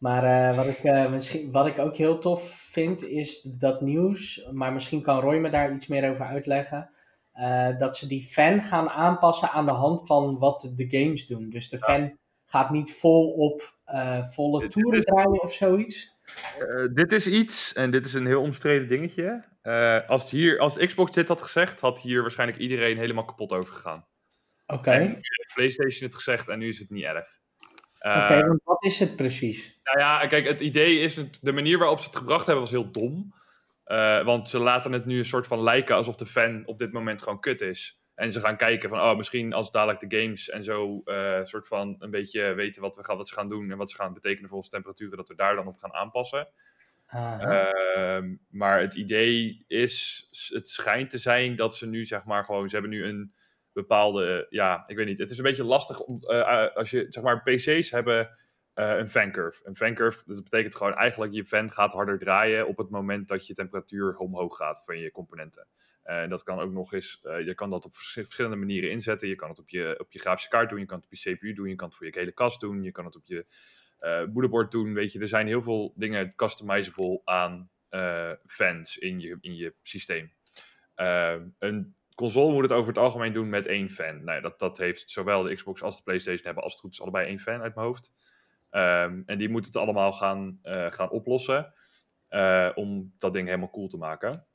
Maar uh, wat, ik, uh, misschien, wat ik ook heel tof vind, is dat nieuws, maar misschien kan Roy me daar iets meer over uitleggen. Uh, dat ze die fan gaan aanpassen aan de hand van wat de games doen. Dus de fan gaat niet vol op volle toeren draaien of zoiets. dit is iets, en dit is een heel omstreden dingetje. als, hier, als Xbox dit had gezegd, had hier waarschijnlijk iedereen helemaal kapot over gegaan. Oké. Okay. PlayStation het gezegd en nu is het niet erg. Oké, want wat is het precies? Nou ja, kijk, het idee is, de manier waarop ze het gebracht hebben was heel dom. Uh, want ze laten het nu een soort van lijken alsof de fan op dit moment gewoon kut is. En ze gaan kijken van, oh, misschien als dadelijk de games en zo uh, soort van een beetje weten wat, we gaan, wat ze gaan doen en wat ze gaan betekenen voor onze temperaturen, dat we daar dan op gaan aanpassen. Uh, maar het idee is, het schijnt te zijn dat ze nu zeg maar gewoon, ze hebben nu een bepaalde, ja, ik weet niet. Het is een beetje lastig om, uh, als je, zeg maar, PC's hebben uh, een fancurve. Een fancurve, dat betekent gewoon eigenlijk je fan gaat harder draaien op het moment dat je temperatuur omhoog gaat van je componenten. En dat kan ook nog eens, je kan dat op verschillende manieren inzetten. Je kan het op je, op je grafische kaart doen, je kan het op je CPU doen, je kan het voor je hele kast doen, je kan het op je moederbord doen. Weet je, er zijn heel veel dingen customizable aan fans in je, in je systeem. een console moet het over het algemeen doen met één fan. Nou, dat, dat heeft zowel de Xbox als de PlayStation hebben als het goed is allebei één fan uit mijn hoofd. Um, en die moet het allemaal gaan, uh, gaan oplossen uh, om dat ding helemaal cool te maken.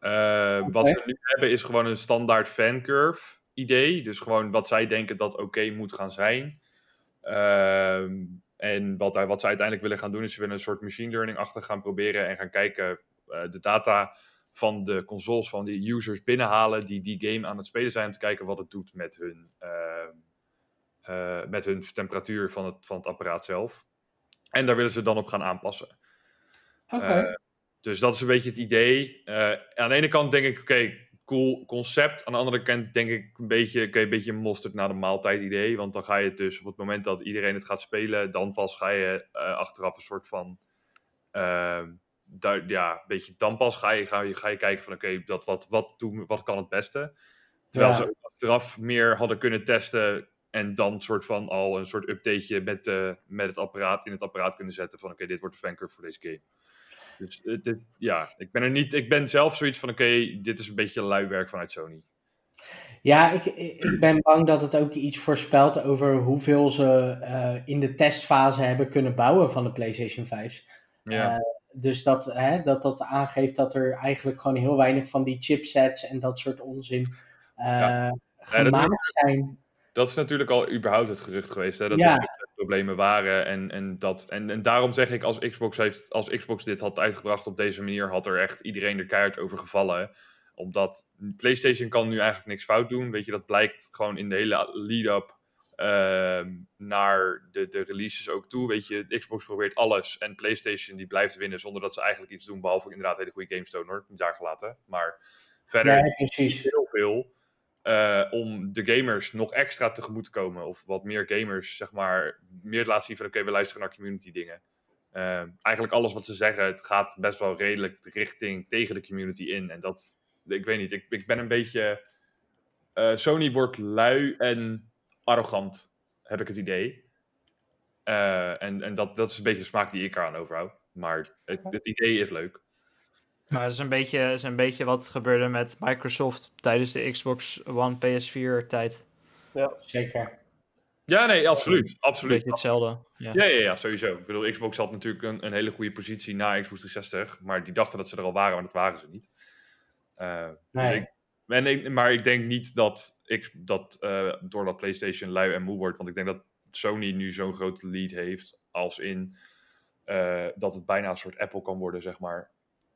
Uh, Wat we nu hebben is gewoon een standaard fancurve idee. Dus gewoon wat zij denken dat oké moet gaan zijn. en wat, wat zij uiteindelijk willen gaan doen is ze willen een soort machine learning achter gaan proberen en gaan kijken de data van de consoles van die users binnenhalen die die game aan het spelen zijn om te kijken wat het doet met hun, uh, met hun temperatuur van het, van het apparaat zelf. En daar willen ze dan op gaan aanpassen. Okay. Uh, dus dat is een beetje het idee. Uh, aan de ene kant denk ik, oké, cool concept. Aan de andere kant denk ik een beetje, okay, een beetje mosterd naar de maaltijd idee. Want dan ga je dus op het moment dat iedereen het gaat spelen, dan pas ga je achteraf een soort van ehm, daar, ja, een beetje dan pas ga je, ga je, ga je kijken van oké, dat wat, wat, doen, wat kan het beste. Terwijl ja. ze achteraf meer hadden kunnen testen en dan soort van al een soort updateje met, uh, met het apparaat in het apparaat kunnen zetten van oké, dit wordt de fancurve voor deze game. Dus uh, dit, ja, ik ben er niet, ik ben zelf zoiets van oké, dit is een beetje luiwerk vanuit Sony. Ja, ik, ik ben bang dat het ook iets voorspelt over hoeveel ze uh, in de testfase hebben kunnen bouwen van de PlayStation 5. Ja dus dat, hè, dat dat aangeeft dat er eigenlijk gewoon heel weinig van die chipsets en dat soort onzin ja. gemaakt ja, zijn. Dat is natuurlijk al überhaupt het gerucht geweest, hè, dat ja. er problemen waren. En, en, dat, en, en daarom zeg ik, als Xbox, heeft, als Xbox dit had uitgebracht op deze manier, had er echt iedereen er keihard over gevallen. Omdat PlayStation kan nu eigenlijk niks fout doen. Weet je, dat blijkt gewoon in de hele lead-up uh, naar de, de releases ook toe. Weet je, Xbox probeert alles en PlayStation die blijft winnen zonder dat ze eigenlijk iets doen, behalve inderdaad hele goede games tonen hoor, daar gelaten. Maar verder ja, precies. heel veel uh, om de gamers nog extra tegemoet te komen. Of wat meer gamers, zeg maar, meer laten zien van oké, okay, we luisteren naar community dingen. Uh, eigenlijk alles wat ze zeggen, het gaat best wel redelijk richting tegen de community in. En dat, ik weet niet, ik, ik ben een beetje... Uh, Sony wordt lui en arrogant, heb ik het idee. Uh, en en dat, dat is een beetje de smaak die ik eraan overhoud. Maar het, het idee is leuk. Maar het is, een beetje, is een beetje wat gebeurde met Microsoft tijdens de Xbox One PS4 tijd. Ja, zeker. Ja, nee, absoluut. absoluut. Beetje hetzelfde. Ja. Ja, ja, ja, sowieso. Ik bedoel, Xbox had natuurlijk een, een hele goede positie na Xbox 360. Maar die dachten dat ze er al waren, maar dat waren ze niet. Uh, nee. dus ik, en ik, maar ik denk niet dat, ik, dat uh, doordat PlayStation lui en moe wordt. Want ik denk dat Sony nu zo'n grote lead heeft. Als in uh, dat het bijna een soort Apple kan worden, zeg maar.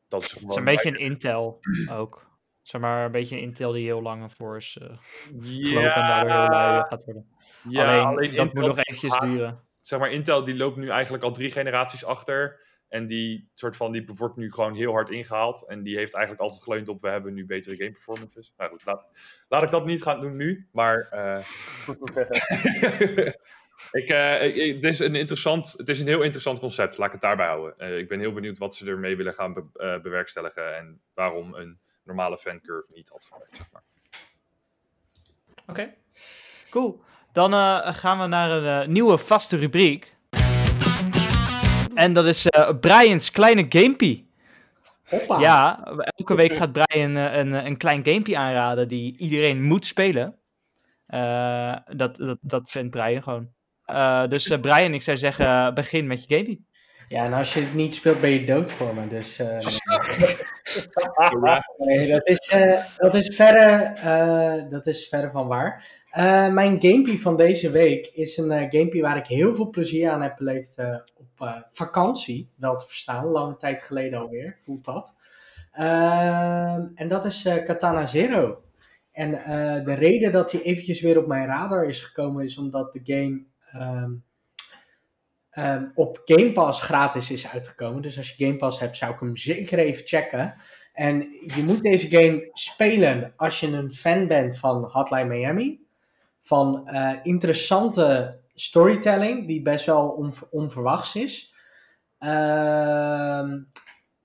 Dat is, het is een beetje een Intel ook. Zeg maar een beetje een Intel die heel lang voor is uh, ja. en daardoor heel lui gaat worden. Ja, alleen, alleen dat Intel moet nog eventjes duren. Zeg maar, Intel die loopt nu eigenlijk al drie generaties achter. En die soort van, die wordt nu gewoon heel hard ingehaald. En die heeft eigenlijk altijd geleund op, we hebben nu betere game performances. Nou goed, laat, laat ik dat niet gaan doen nu. Maar uh, ik, uh, het, is een interessant, het is een heel interessant concept, laat ik het daarbij houden. Uh, ik ben heel benieuwd wat ze ermee willen gaan be bewerkstelligen. En waarom een normale fancurve niet had gewerkt, zeg maar. Oké, cool. Dan gaan we naar een nieuwe vaste rubriek. En dat is uh, Brian's kleine gamepie. Hoppa. Ja, elke week gaat Brian uh, een, een klein gamepie aanraden die iedereen moet spelen. Uh, dat, dat, dat vindt Brian gewoon. dus Brian, ik zou zeggen, begin met je gamepie. Ja, en als je het niet speelt, ben je dood voor me. Dus nee, dat, is, dat, is verre, dat is verre van waar. Uh, mijn gamepie van deze week is een uh, gamepie waar ik heel veel plezier aan heb beleefd uh, op vakantie. Wel te verstaan, lange tijd geleden alweer, voelt dat. Ehm, en dat is Katana Zero. En de reden dat hij eventjes weer op mijn radar is gekomen is omdat de game um, um, op Game Pass gratis is uitgekomen. Dus als je Game Pass hebt, zou ik hem zeker even checken. En je moet deze game spelen als je een fan bent van Hotline Miami van uh, interessante storytelling die best wel onverwachts is. Ehm,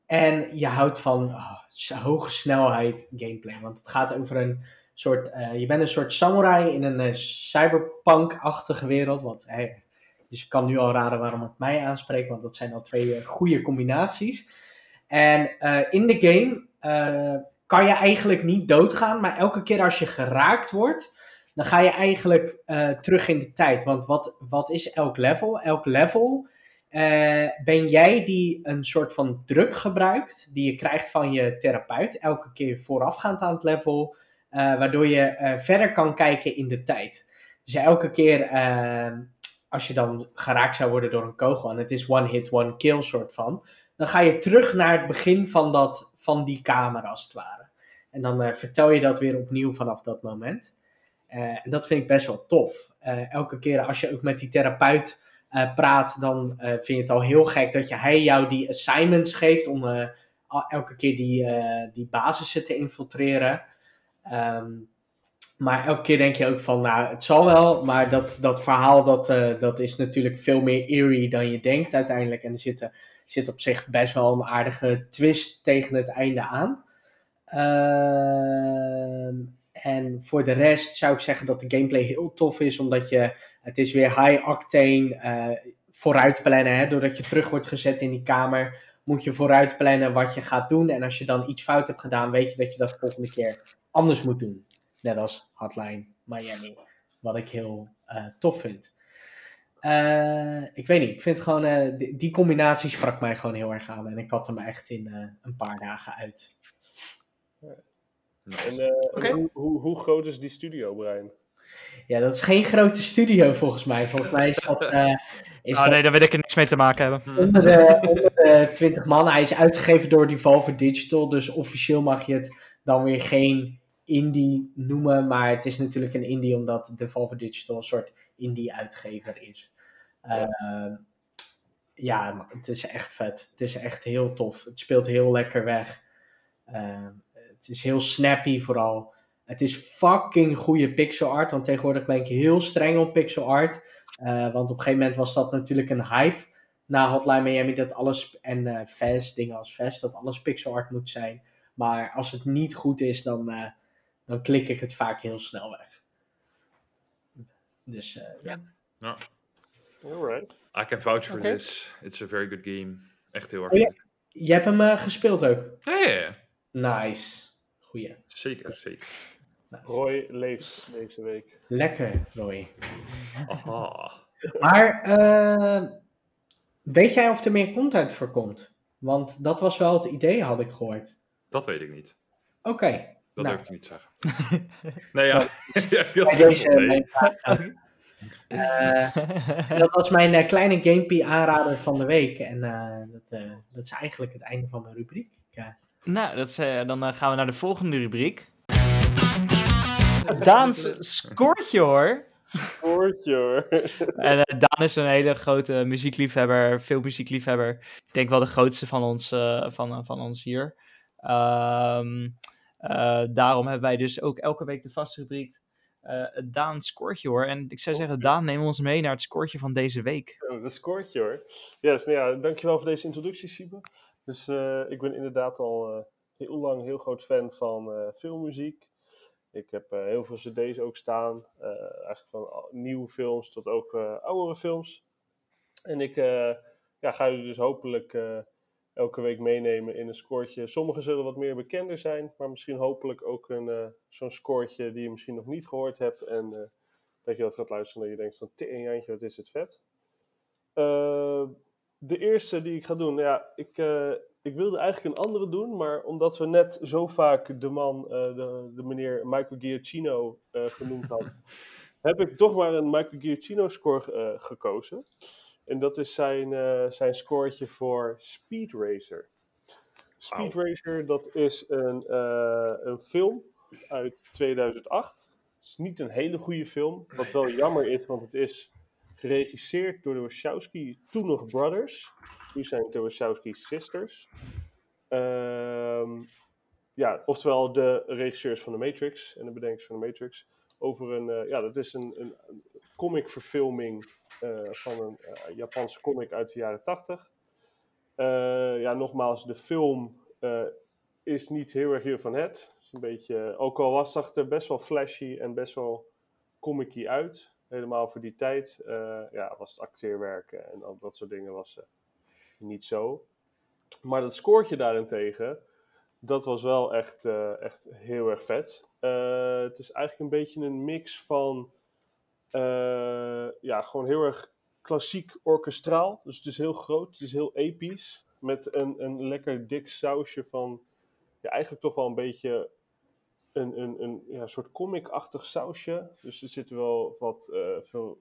en je houdt van oh, hoge snelheid gameplay. Want het gaat over een soort. je bent een soort samurai in een cyberpunk-achtige wereld. Wat, dus ik kan nu al raden waarom het mij aanspreekt, want dat zijn al twee goede combinaties. En in de game kan je eigenlijk niet doodgaan, maar elke keer als je geraakt wordt, dan ga je eigenlijk uh, terug in de tijd. Want wat, wat is elk level? Elk level uh, ben jij die een soort van druk gebruikt, die je krijgt van je therapeut, elke keer voorafgaand aan het level, uh, waardoor je verder kan kijken in de tijd. Dus elke keer als je dan geraakt zou worden door een kogel, en het is one hit, one kill soort van, dan ga je terug naar het begin van, dat, van die kamer als het ware. En dan vertel je dat weer opnieuw vanaf dat moment. Uh, en dat vind ik best wel tof. Uh, elke keer als je ook met die therapeut praat, dan vind je het al heel gek dat je, hij jou die assignments geeft om elke keer die, die basissen te infiltreren. Um, maar elke keer denk je ook van, nou, het zal wel. Maar dat, dat verhaal, dat, dat is natuurlijk veel meer eerie dan je denkt uiteindelijk. En er zit, zit op zich best wel een aardige twist tegen het einde aan. Ehm, en voor de rest zou ik zeggen dat de gameplay heel tof is, omdat je, het is weer high octane, uh, vooruit plannen. Hè? Doordat je terug wordt gezet in die kamer, moet je vooruit plannen wat je gaat doen. En als je dan iets fout hebt gedaan, weet je dat je dat de volgende keer anders moet doen. Net als Hotline Miami, wat ik heel uh, tof vind. Uh, ik weet niet, ik vind gewoon, die, die, combinatie sprak mij gewoon heel erg aan. En ik had hem echt in een paar dagen uit. En, uh, hoe, hoe, hoe, groot is die studio, Brian? Ja, dat is geen grote studio volgens mij. Volgens mij is dat. Uh, is oh, nee, daar wil ik er niks mee te maken hebben. Onder de, onder de 20 man. Hij is uitgegeven door Devolver Digital. Dus officieel mag je het dan weer geen indie noemen. Maar het is natuurlijk een indie omdat Devolver Digital een soort indie-uitgever is. Ja. Uh, ja, het is echt vet. Het is echt heel tof. Het speelt heel lekker weg. Uh, het is heel snappy vooral. Het is fucking goede pixel art. Want tegenwoordig ben ik heel streng op pixel art. Uh, want op een gegeven moment was dat natuurlijk een hype. Na Hotline Miami dat alles. En uh, Fast, dingen als Fast, dat alles pixel art moet zijn. Maar als het niet goed is, dan, uh, dan klik ik het vaak heel snel weg. Dus ja. Ja. Alright. I can vouch for okay. this. It's a very good game. Echt heel erg. Oh, ja. Je hebt hem gespeeld ook? Ja, yeah. Nice. Goeie. Zeker, zeker. Nice. Roy leeft deze week. Lekker, Roy. Aha. Maar uh, weet jij of er meer content voor komt? Want dat was wel het idee, had ik gehoord. Dat weet ik niet. Oké. Okay. Dat nou. durf ik niet zeggen. nee, ja. ja deze, nee. uh, dat was mijn uh, kleine gamepie aanrader van de week. En dat, dat is eigenlijk het einde van mijn rubriek. Ik, nou, dat is, uh, dan uh, gaan we naar de volgende rubriek. Daans scoortje hoor. Scoortje hoor. en uh, Daan is een hele grote muziekliefhebber, veel muziekliefhebber. Ik denk wel de grootste van ons, van, van ons hier. Um, daarom hebben wij dus ook elke week de vaste rubriek Daan scoortje hoor. En ik zou zeggen, Daan, neem ons mee naar het scoortje van deze week. Oh, de scoortje hoor. Yes, nou ja, dankjewel voor deze introductie, Siebe. Dus uh, ik ben inderdaad al uh, heel lang heel groot fan van uh, filmmuziek. Ik heb heel veel cd's ook staan. eigenlijk van nieuwe films tot ook oudere films. En ik ja, ga jullie dus hopelijk elke week meenemen in een scoortje. Sommige zullen wat meer bekender zijn, maar misschien hopelijk ook een, zo'n scoortje die je misschien nog niet gehoord hebt. En dat je dat gaat luisteren en je denkt van, Jantje, wat is het vet. De eerste die ik ga doen, ja, ik, ik wilde eigenlijk een andere doen, maar omdat we net zo vaak de man, uh, de, de meneer Michael Giacchino uh, genoemd had, heb ik toch maar een Michael Giacchino score gekozen. En dat is zijn, zijn scoreetje voor Speed Racer. Speed wow. Racer, dat is een, een film uit 2008. Het is niet een hele goede film, wat wel jammer is, want het is geregisseerd door de Wachowski, toen nog Brothers. Nu zijn het de Wachowski Sisters. Um, ja, oftewel de regisseurs van de Matrix en de bedenkers van de Matrix. Over een, uh, ja, dat is een, een, comicverfilming van een Japanse comic uit de jaren 80. ja, nogmaals, de film is niet heel erg hier van het. is een beetje, ook al was, het er best wel flashy en best wel comic uit. Helemaal voor die tijd. ja, was het acteerwerk en al dat soort dingen was niet zo. Maar dat scoortje daarentegen, dat was wel echt, uh, echt heel erg vet. Het is eigenlijk een beetje een mix van, ja, gewoon heel erg klassiek orkestraal. Dus het is heel groot, het is heel episch. Met een, een lekker dik sausje van, ja, eigenlijk toch wel een beetje een, een, ja, soort comic-achtig sausje. Dus er zitten wel wat veel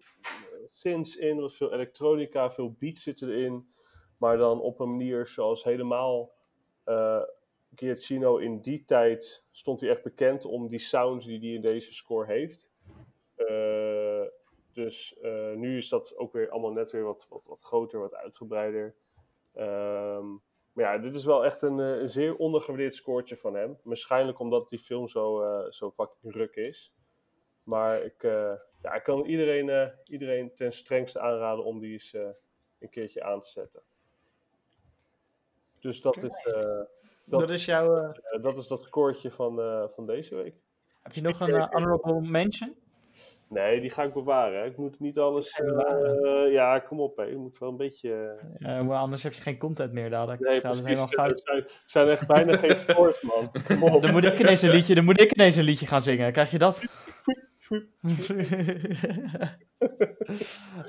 synths in, wat veel elektronica, veel beats zitten erin. Maar dan op een manier zoals helemaal uh, Giacchino in die tijd stond hij echt bekend om die sounds die hij in deze score heeft. Uh, dus uh, nu is dat ook weer allemaal net weer wat, wat, wat groter, wat uitgebreider. Um, maar ja, dit is wel echt een, een zeer ondergewaardeerd scoortje van hem. Waarschijnlijk omdat die film zo, uh, zo fucking ruk is. Maar ik, ja, ik kan iedereen, iedereen ten strengste aanraden om die eens een keertje aan te zetten. Dus dat is, dat, dat, is jouw... Dat is dat scoortje van, van deze week. Heb je nog een honorable mention? Nee, die ga ik bewaren. Ik moet niet alles... ja, kom op. Hè. Je moet wel een beetje... Ja, maar anders heb je geen content meer dadelijk. Nee, precies. Helemaal fout. zijn, zijn echt bijna geen scores, man. Dan moet, ik ineens een liedje, dan moet ik ineens een liedje gaan zingen. Krijg je dat?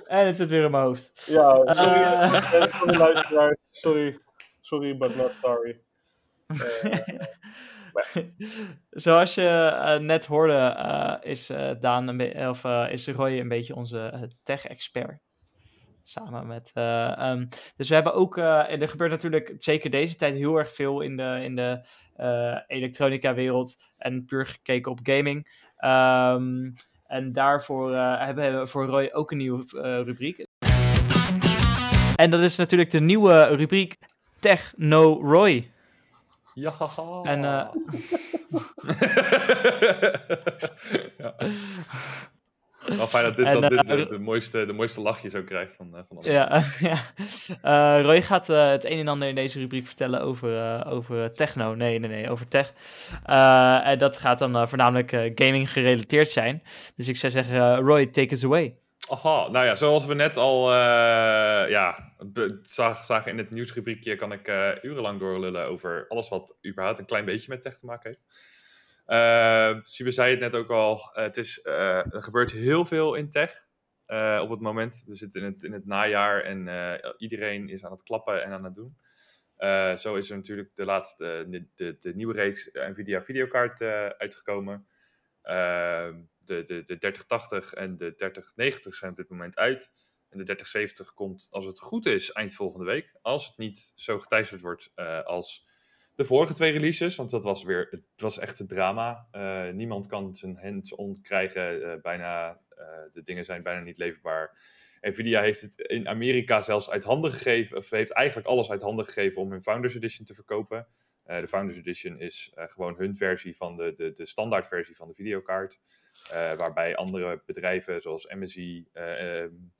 en het zit weer in mijn hoofd. Ja, sorry. sorry, luisteraars. Sorry. Sorry, but not sorry. Zoals je uh, net hoorde, uh, is, Daan een of, is Roy een beetje onze tech-expert. Samen met. Um, dus we hebben ook. er gebeurt natuurlijk zeker deze tijd heel erg veel in de, in de elektronica-wereld. En puur gekeken op gaming. Um, en daarvoor hebben we voor Roy ook een nieuwe rubriek. En dat is natuurlijk de nieuwe rubriek Techno Roy. Ja. En, uh... ja. Wel fijn dat dit en, dan uh, de, de, mooiste, de mooiste lachje zo krijgt van, uh, van allemaal. Ja, ja. Roy gaat het een en ander in deze rubriek vertellen over, over techno. Nee, nee, nee, over tech. en dat gaat dan voornamelijk gaming gerelateerd zijn. Dus ik zou zeggen, Roy, take us away. Aha, nou ja, zoals we net al uh, ja, zagen in het nieuwsrubriekje, kan ik uh, urenlang doorlullen over alles wat überhaupt een klein beetje met tech te maken heeft. Uh, zei het net ook al, het is, er gebeurt heel veel in tech op het moment. We zitten in het, in het najaar en iedereen is aan het klappen en aan het doen. zo is er natuurlijk de laatste, de, de, nieuwe reeks Nvidia videokaart uitgekomen. De, de, de 3080 en de 3090 zijn op dit moment uit. En de 3070 komt, als het goed is, eind volgende week. Als het niet zo geteisterd wordt uh, als de vorige twee releases. Want dat was weer, het was echt een drama. Uh, niemand kan zijn hands-on krijgen. Uh, bijna, de dingen zijn bijna niet leverbaar. Nvidia heeft het in Amerika zelfs uit handen gegeven. Of heeft eigenlijk alles uit handen gegeven om hun Founders Edition te verkopen. de Founders Edition is gewoon hun versie van de, de, de standaard versie van de videokaart. Waarbij andere bedrijven zoals MSI, um,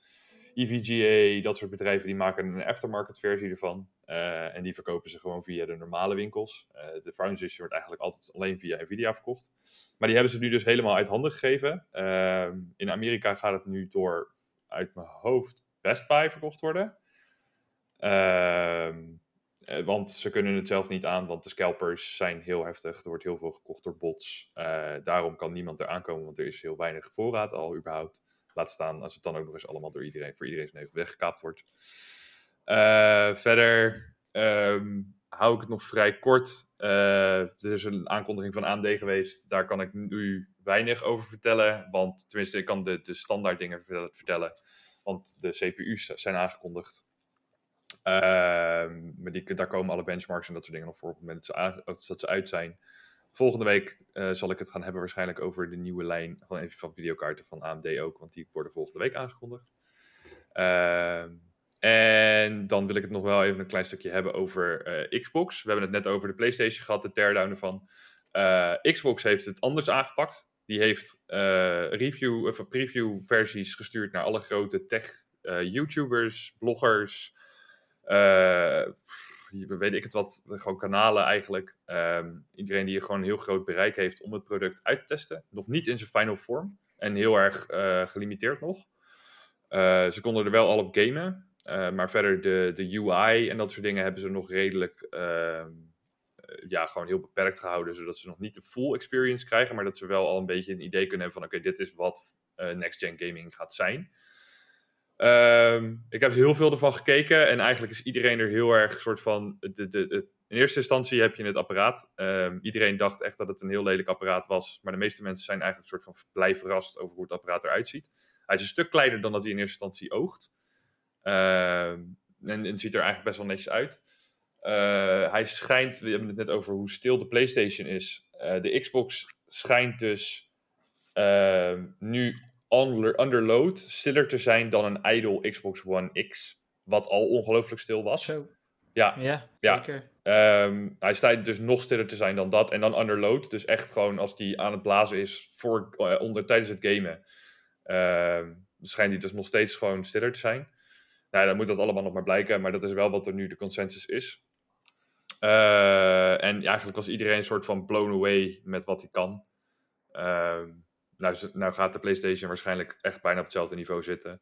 EVGA, dat soort bedrijven, die maken een aftermarket versie ervan. Uh, en die verkopen ze gewoon via de normale winkels. de Founders wordt eigenlijk altijd alleen via Nvidia verkocht. Maar die hebben ze nu dus helemaal uit handen gegeven. Ehm, in Amerika gaat het nu door, uit mijn hoofd, Best Buy verkocht worden. Ehm uh, want ze kunnen het zelf niet aan, want de scalpers zijn heel heftig. Er wordt heel veel gekocht door bots. Daarom kan niemand er aankomen, want er is heel weinig voorraad al überhaupt. Laat staan als het dan ook nog eens allemaal door iedereen, voor iedereen zijn weggekaapt wordt. Uh, verder um, hou ik het nog vrij kort. er is een aankondiging van AMD geweest. Daar kan ik nu weinig over vertellen. Want tenminste, ik kan de, de standaard dingen vertellen. Want de CPU's zijn aangekondigd. Uh, maar die, daar komen alle benchmarks en dat soort dingen nog voor op het moment dat ze, dat ze uit zijn. Volgende week uh, zal ik het gaan hebben waarschijnlijk over de nieuwe lijn gewoon even van videokaarten van AMD ook, want die worden volgende week aangekondigd. Uh, en dan wil ik het nog wel even een klein stukje hebben over uh, Xbox. We hebben het net over de PlayStation gehad, de teardown ervan. Eh, Xbox heeft het anders aangepakt. Die heeft review, of preview versies gestuurd naar alle grote tech YouTubers, bloggers, weet ik het wat, gewoon kanalen eigenlijk. Ehm, iedereen die gewoon een heel groot bereik heeft om het product uit te testen. Nog niet in zijn final vorm en heel erg gelimiteerd nog. ze konden er wel al op gamen. Uh, maar verder de, de UI en dat soort dingen hebben ze nog redelijk uh, ja, gewoon heel beperkt gehouden. Zodat ze nog niet de full experience krijgen. Maar dat ze wel al een beetje een idee kunnen hebben van oké, dit is wat uh, next gen gaming gaat zijn. Ehm, ik heb heel veel ervan gekeken. En eigenlijk is iedereen er heel erg soort van. De, de, in eerste instantie heb je het apparaat. Um, iedereen dacht echt dat het een heel lelijk apparaat was. Maar de meeste mensen zijn eigenlijk een soort van blij verrast over hoe het apparaat eruit ziet. Hij is een stuk kleiner dan dat hij in eerste instantie oogt. Ehm, en, ziet er eigenlijk best wel netjes uit. Uh, hij schijnt, we hebben het net over hoe stil de PlayStation is. Uh, de Xbox schijnt dus nu under, under load stiller te zijn dan een idle Xbox One X. Wat al ongelooflijk stil was. Zo. Ja, ja. Um, hij schijnt dus nog stiller te zijn dan dat. En dan under load. Dus echt gewoon als die aan het blazen is voor, uh, onder, tijdens het gamen. schijnt hij dus nog steeds gewoon stiller te zijn. Nou, dan moet dat allemaal nog maar blijken, maar dat is wel wat er nu de consensus is. Uh, en eigenlijk was iedereen een soort van blown away met wat hij kan. Uh, nou, nou, gaat de PlayStation waarschijnlijk echt bijna op hetzelfde niveau zitten.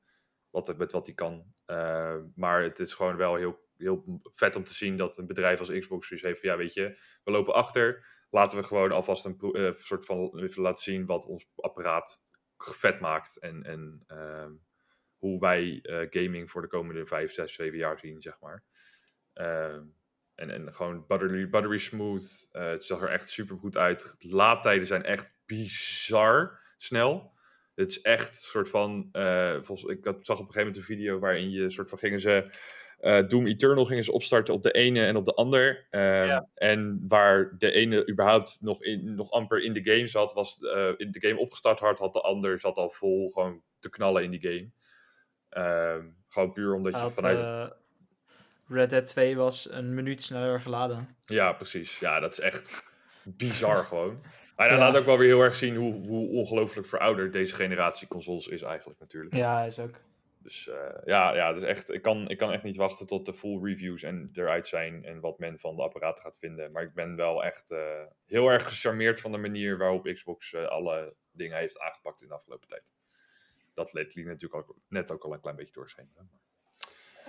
Wat, met wat hij kan. Uh, maar het is gewoon wel heel, heel vet om te zien dat een bedrijf als Xbox zoiets heeft. Ja, weet je, we lopen achter. Laten we gewoon alvast een soort van laten zien wat ons apparaat vet maakt. En, en ehm, hoe wij uh, gaming voor de komende 5, 6, 7 jaar zien, zeg maar. Uh, en, en gewoon buttery, buttery smooth. Het zag er echt super goed uit. Laadtijden zijn echt bizar snel. Het is echt een soort van. Uh, volgens, ik zag op een gegeven moment een video waarin je soort van gingen ze. Uh, Doom Eternal gingen ze opstarten op de ene en op de ander. Uh, ja. En waar de ene überhaupt nog, in, nog amper in de game zat, was uh, in de game opgestart hard, had de ander zat al vol gewoon te knallen in die game. Uh, gewoon puur omdat je Had, vanuit. Red Dead 2 was een minuut sneller geladen. Ja, precies. Ja, dat is echt bizar gewoon. Maar dat ja. laat ook wel weer heel erg zien hoe, hoe ongelooflijk verouderd deze generatie consoles is eigenlijk natuurlijk. Ja, is ook. Dus uh, ja, ja dus echt, ik, kan, ik kan echt niet wachten tot de full reviews en eruit zijn en wat men van de apparaten gaat vinden. Maar ik ben wel echt uh, heel erg gecharmeerd van de manier waarop Xbox uh, alle dingen heeft aangepakt in de afgelopen tijd. Dat liet natuurlijk ook, net ook al een klein beetje doorschijnen.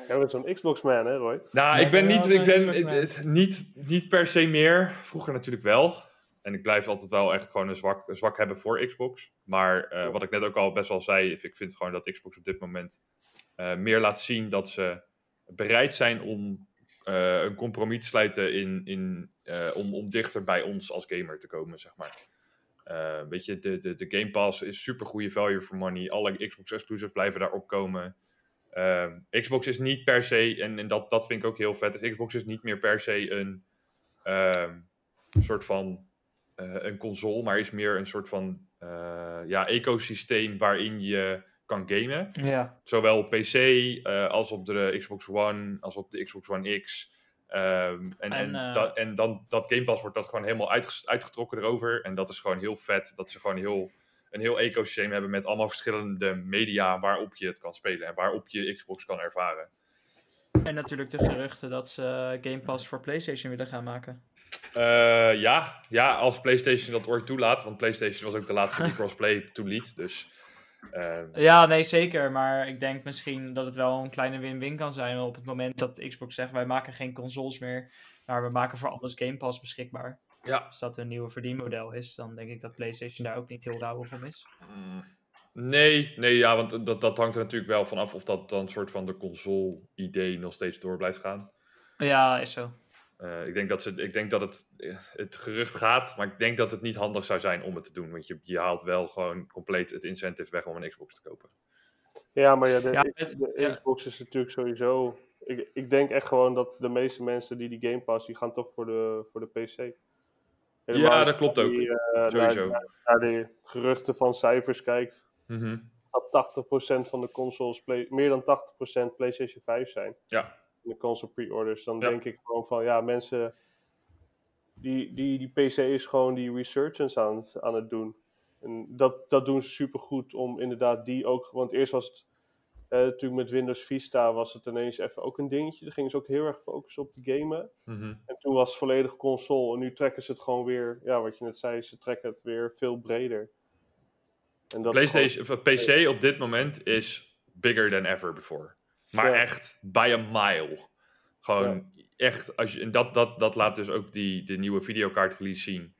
Jij bent zo'n Xbox-man, hè Roy? Nou, ik ben, niet, ik ben het, niet, niet per se meer. Vroeger natuurlijk wel. En ik blijf altijd wel echt gewoon een zwak, een zwak hebben voor Xbox. Maar uh, wat ik net ook al best wel zei, ik vind gewoon dat Xbox op dit moment uh, meer laat zien dat ze bereid zijn om uh, een compromis te sluiten in, in, om, om dichter bij ons als gamer te komen, zeg maar. weet je, de, de, de Game Pass is super goede value for money. Alle Xbox exclusives blijven daarop komen. Um, Xbox is niet per se, en, en, dat, dat vind ik ook heel vet, dus Xbox is niet meer per se een um, soort van een console, maar is meer een soort van uh, ja, ecosysteem waarin je kan gamen. Ja. Zowel op PC uh, als op de Xbox One, als op de Xbox One X. Um, en, en, en, da, en, dan dat Game Pass wordt dat gewoon helemaal uitgetrokken erover. En dat is gewoon heel vet, dat ze gewoon heel een heel ecosysteem hebben met allemaal verschillende media waarop je het kan spelen en waarop je Xbox kan ervaren. En natuurlijk de geruchten dat ze Game Pass voor PlayStation willen gaan maken. Uh, ja, ja, als PlayStation dat ooit toelaat, want PlayStation was ook de laatste die crossplay toeliet, dus... Uh... Ja, nee, zeker. Maar ik denk misschien dat het wel een kleine win-win kan zijn op het moment dat Xbox zegt: wij maken geen consoles meer, maar we maken voor alles Game Pass beschikbaar. Ja. Als dat een nieuwe verdienmodel is, dan denk ik dat PlayStation daar ook niet heel rauw van is. Mm. Nee, nee, ja, want dat, dat hangt er natuurlijk wel vanaf of dat dan soort van de console-idee nog steeds door blijft gaan. Ja, is zo. Uh, ik denk dat, ze, ik denk dat het, het gerucht gaat, maar ik denk dat het niet handig zou zijn om het te doen. Want je, je haalt wel gewoon compleet het incentive weg om een Xbox te kopen. Ja, maar ja, de, ja, het, de ja. Xbox is natuurlijk sowieso... Ik, ik denk echt gewoon dat de meeste mensen die die Game Pass, die gaan toch voor de, voor de PC. Helemaal ja, dat klopt ook. Die, uh, Sowieso. Naar, naar, de geruchten van cijfers kijkt, mm -hmm. dat 80% van de consoles, play, meer dan 80% PlayStation 5 zijn. Ja. In de console pre-orders. Dan ja. denk ik gewoon van, ja, mensen... Die, die, die PC is gewoon die resurgence aan, aan het doen. En dat, dat doen ze supergoed om inderdaad die ook... Want eerst was het uh, natuurlijk met Windows Vista was het ineens even ook een dingetje. Daar gingen ze ook heel erg focussen op de gamen. Mhm. En toen was het volledig console. En nu trekken ze het gewoon weer, ja, wat je net zei, ze trekken het weer veel breder. En dat PlayStation, gewoon... PC op dit moment is bigger than ever before. Maar echt by a mile. Gewoon echt, als je, en dat, dat, dat laat dus ook die, de nieuwe videokaart release zien.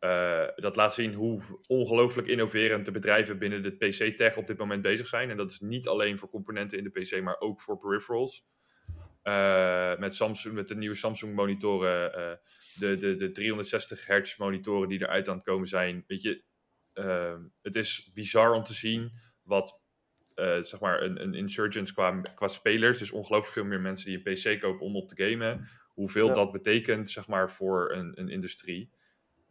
Uh, dat laat zien hoe ongelooflijk innoverend de bedrijven binnen de PC-tech op dit moment bezig zijn. En dat is niet alleen voor componenten in de PC, maar ook voor peripherals. Uh, met, Samsung, met de nieuwe Samsung monitoren, uh, de, de, de 360 hertz monitoren die eruit aan het komen zijn. Weet je, het is bizar om te zien wat zeg maar een, een insurgence qua, qua spelers, dus ongelooflijk veel meer mensen die een PC kopen om op te gamen, hoeveel ja. dat betekent zeg maar, voor een, een industrie.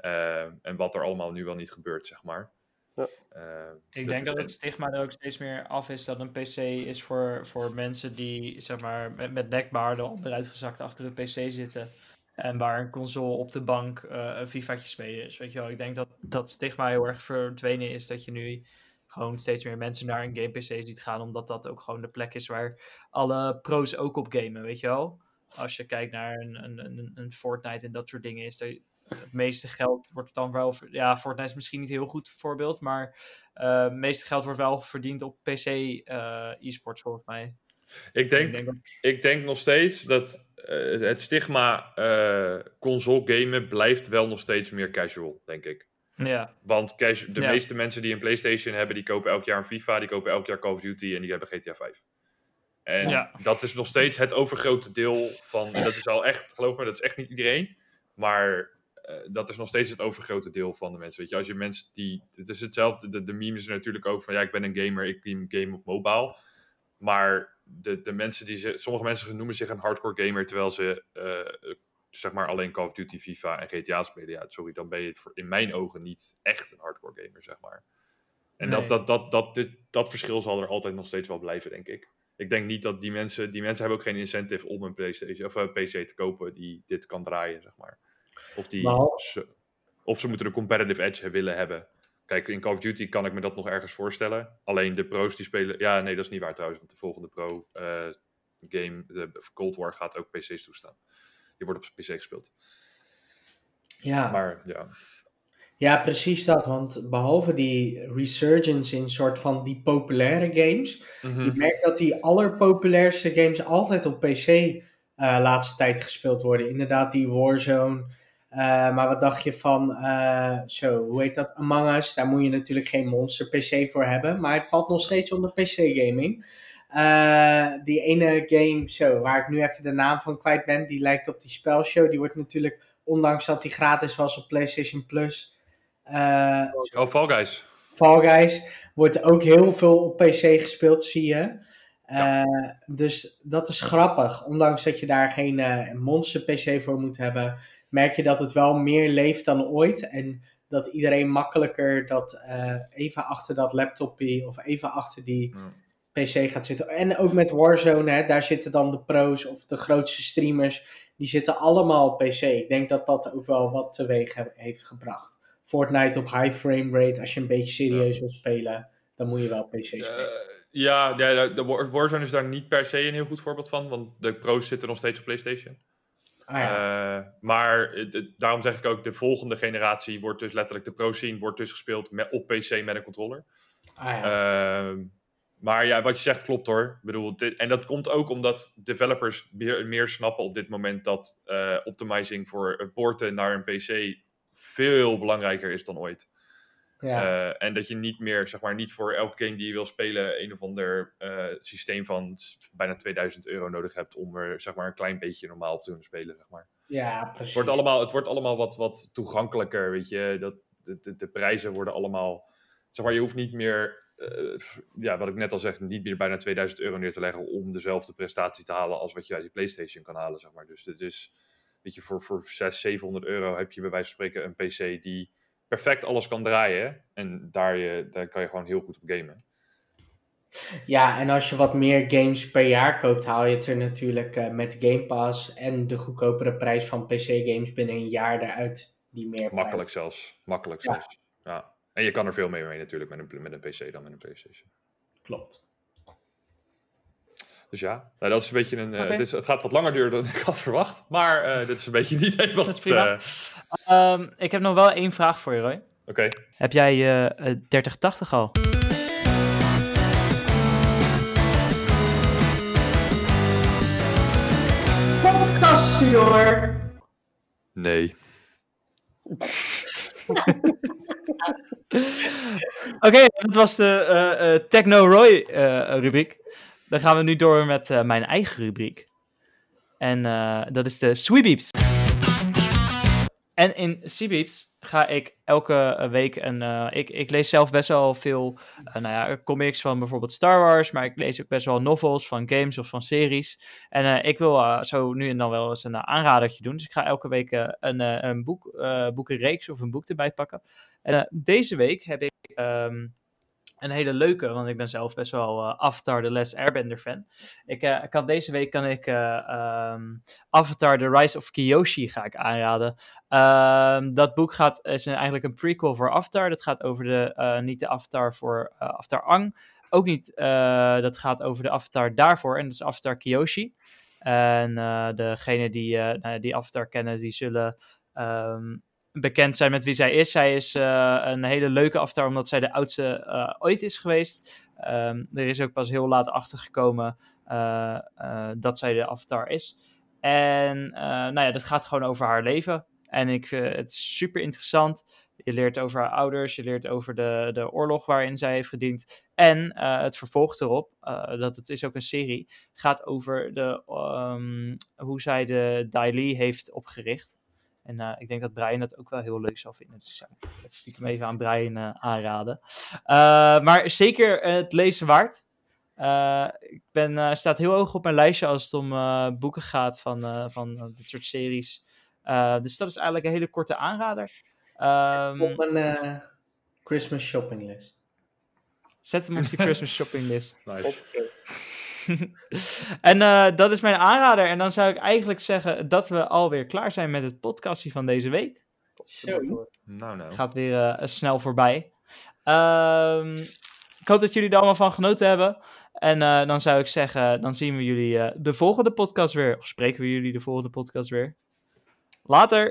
Uh, en wat er allemaal nu wel niet gebeurt, zeg maar. Ja. Uh, ik denk dat het stigma er ook steeds meer af is dat een PC is voor, voor mensen die zeg maar, met, met nekbaarden onderuit gezakt achter de PC zitten. En waar een console op de bank uh, een FIFA'tje spelen is. Weet je wel, ik denk dat dat stigma heel erg verdwenen is. Dat je nu gewoon steeds meer mensen naar een game PC ziet gaan. Omdat dat ook gewoon de plek is waar alle pro's ook op gamen, weet je wel. Als je kijkt naar een, een, een, een Fortnite en dat soort dingen, is dat het meeste geld wordt dan wel. Ja, Fortnite is misschien niet een heel goed voorbeeld, maar uh, het meeste geld wordt wel verdiend op PC uh, e-sports volgens mij. Ik denk, ik denk, dat... ik denk nog steeds dat uh, het stigma console gamen blijft wel nog steeds meer casual, denk ik. Ja. Want de ja. meeste mensen die een PlayStation hebben, die kopen elk jaar een FIFA, die kopen elk jaar Call of Duty en die hebben GTA 5. En ja. dat is nog steeds het overgrote deel van. En dat is al echt, geloof me, dat is echt niet iedereen. Maar uh, dat is nog steeds het overgrote deel van de mensen. Weet je, als je mensen die. Het is hetzelfde. De, de meme is natuurlijk ook van ja, ik ben een gamer, ik game op mobile. Maar de, de mensen die ze. Sommige mensen noemen zich een hardcore gamer terwijl ze. Uh, zeg maar alleen Call of Duty, FIFA en GTA spelen. Ja, sorry, dan ben je voor, in mijn ogen niet echt een hardcore gamer, zeg maar. En nee. dat, dat, dat, dat, dit, dat verschil zal er altijd nog steeds wel blijven, denk ik. Ik denk niet dat die mensen. Die mensen hebben ook geen incentive om een PlayStation of een PC te kopen die dit kan draaien, zeg maar. Of, die, Nou. ze, of ze moeten een competitive edge willen hebben. Kijk, in Call of Duty kan ik me dat nog ergens voorstellen. Alleen de pro's die spelen... Ja, nee, dat is niet waar trouwens. Want de volgende pro uh, game, de Cold War, gaat ook PC's toestaan. Die wordt op PC gespeeld. Ja. Maar ja. Ja, precies dat. Want behalve die resurgence in soort van die populaire games... Mhm. Je merkt dat die allerpopulairste games altijd op PC uh, laatste tijd gespeeld worden. Inderdaad, die Warzone. Uh, maar wat dacht je van, uh, zo, hoe heet dat, Among Us? Daar moet je natuurlijk geen monster PC voor hebben. Maar het valt nog steeds onder PC gaming. Uh, die ene game, zo, waar ik nu even de naam van kwijt ben, die lijkt op die spelshow. Die wordt natuurlijk, ondanks dat die gratis was op PlayStation Plus. Uh, oh, Fall Guys. Fall Guys wordt ook heel veel op PC gespeeld, zie je. Ja. Uh, dus dat is grappig. Ondanks dat je daar geen uh, monster PC voor moet hebben, merk je dat het wel meer leeft dan ooit. En dat iedereen makkelijker dat uh, even achter dat laptopje of even achter die. PC gaat zitten. En ook met Warzone, hè, daar zitten dan de pro's of de grootste streamers. Die zitten allemaal op PC. Ik denk dat dat ook wel wat teweeg he heeft gebracht. Fortnite op high frame rate, als je een beetje serieus ja. wilt spelen, dan moet je wel PC spelen. Ja, ja, de Warzone is daar niet per se een heel goed voorbeeld van, want de pro's zitten nog steeds op PlayStation. Ah, ja. uh, maar daarom zeg ik ook, de volgende generatie wordt dus letterlijk, de pro scene wordt dus gespeeld met, op PC met een controller. Ah, ja. uh, maar ja, wat je zegt klopt hoor. Ik bedoel, dit, en dat komt ook omdat developers meer, meer snappen op dit moment dat uh, optimizing voor porten naar een PC veel belangrijker is dan ooit. Ja. Uh, en dat je niet meer, zeg maar, niet voor elke game die je wil spelen, een of ander uh, systeem van bijna 2000 euro nodig hebt om er, zeg maar, een klein beetje normaal op te kunnen spelen, zeg maar. Ja, precies. Het wordt allemaal, het wordt allemaal wat, wat toegankelijker, weet je. Dat, de, de, de prijzen worden allemaal, zeg maar, je hoeft niet meer, uh, ja, wat ik net al zeg, niet meer bijna 2000 euro neer te leggen om dezelfde prestatie te halen als wat je uit je PlayStation kan halen, zeg maar. Dus dit is, weet je, voor, voor 600, 700 euro heb je bij wijze van spreken een PC die perfect alles kan draaien. En daar, je, daar kan je gewoon heel goed op gamen. Ja, en als je wat meer games per jaar koopt, haal je het er natuurlijk uh, met Game Pass en de goedkopere prijs van PC-games binnen een jaar eruit. Die meer Makkelijk zelfs. Makkelijk ja. zelfs. En je kan er veel meer mee natuurlijk met een, met een PC dan met een PlayStation. Klopt. Dus ja, nou, dat is een beetje een. Uh, het, is, het, gaat wat langer duren dan ik had verwacht. Maar uh, dit is een beetje niet helemaal. Dat is prima. Uh... ik heb nog wel één vraag voor je, Roy. Oké. Okay. Heb jij je 3080 al? Podcastie hoor. Nee. Oké, dat was de uh, uh, Techno Roy uh, rubriek. Dan gaan we nu door met mijn eigen rubriek. En dat is de Sweebeeps. En in Sweebeeps ga ik elke week een. ik, ik lees zelf best wel veel nou ja, comics van bijvoorbeeld Star Wars. Maar ik lees ook best wel novels van games of van series. En ik wil zo nu en dan wel eens een aanradertje doen. Dus ik ga elke week een, een boek, boekenreeks of een boek erbij pakken. En deze week heb ik. Um, een hele leuke, want ik ben zelf best wel uh, Avatar The Last Airbender fan. Ik uh, kan deze week kan ik uh, um, Avatar The Rise of Kyoshi ga ik aanraden. Um, dat boek gaat, is eigenlijk een prequel voor Avatar. Dat gaat over de, niet de Avatar voor Avatar Ang. Ook niet, dat gaat over de Avatar daarvoor. En dat is Avatar Kyoshi. En degene die, nou, die Avatar kennen, die zullen... Um, bekend zijn met wie zij is. Zij is uh, een hele leuke avatar, omdat zij de oudste uh, ooit is geweest. Um, er is ook pas heel laat achtergekomen uh, dat zij de avatar is. En nou ja, dat gaat gewoon over haar leven. En ik, het is super interessant. Je leert over haar ouders, je leert over de, de oorlog waarin zij heeft gediend. En het vervolg erop, dat het is ook een serie, gaat over de, um, hoe zij de Dai heeft opgericht. En uh, ik denk dat Brian dat ook wel heel leuk zal vinden. Dus ik zou het stiekem even aan Brian uh, aanraden. Uh, maar zeker het lezen waard. ik ben, staat heel hoog op mijn lijstje als het om boeken gaat van, van dit soort series. dus dat is eigenlijk een hele korte aanrader. Um, op een Christmas shopping list. Zet hem op je Christmas shopping list. Nice. En uh, dat is mijn aanrader. En dan zou ik eigenlijk zeggen dat we alweer klaar zijn met het podcastje van deze week. Zo. Nou, nou. Gaat weer uh, snel voorbij. Um, ik hoop dat jullie er allemaal van genoten hebben. En uh, dan zou ik zeggen, dan zien we jullie de volgende podcast weer. Of spreken we jullie de volgende podcast weer. Later!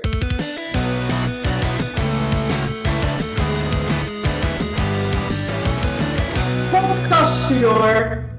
Podcastje hoor!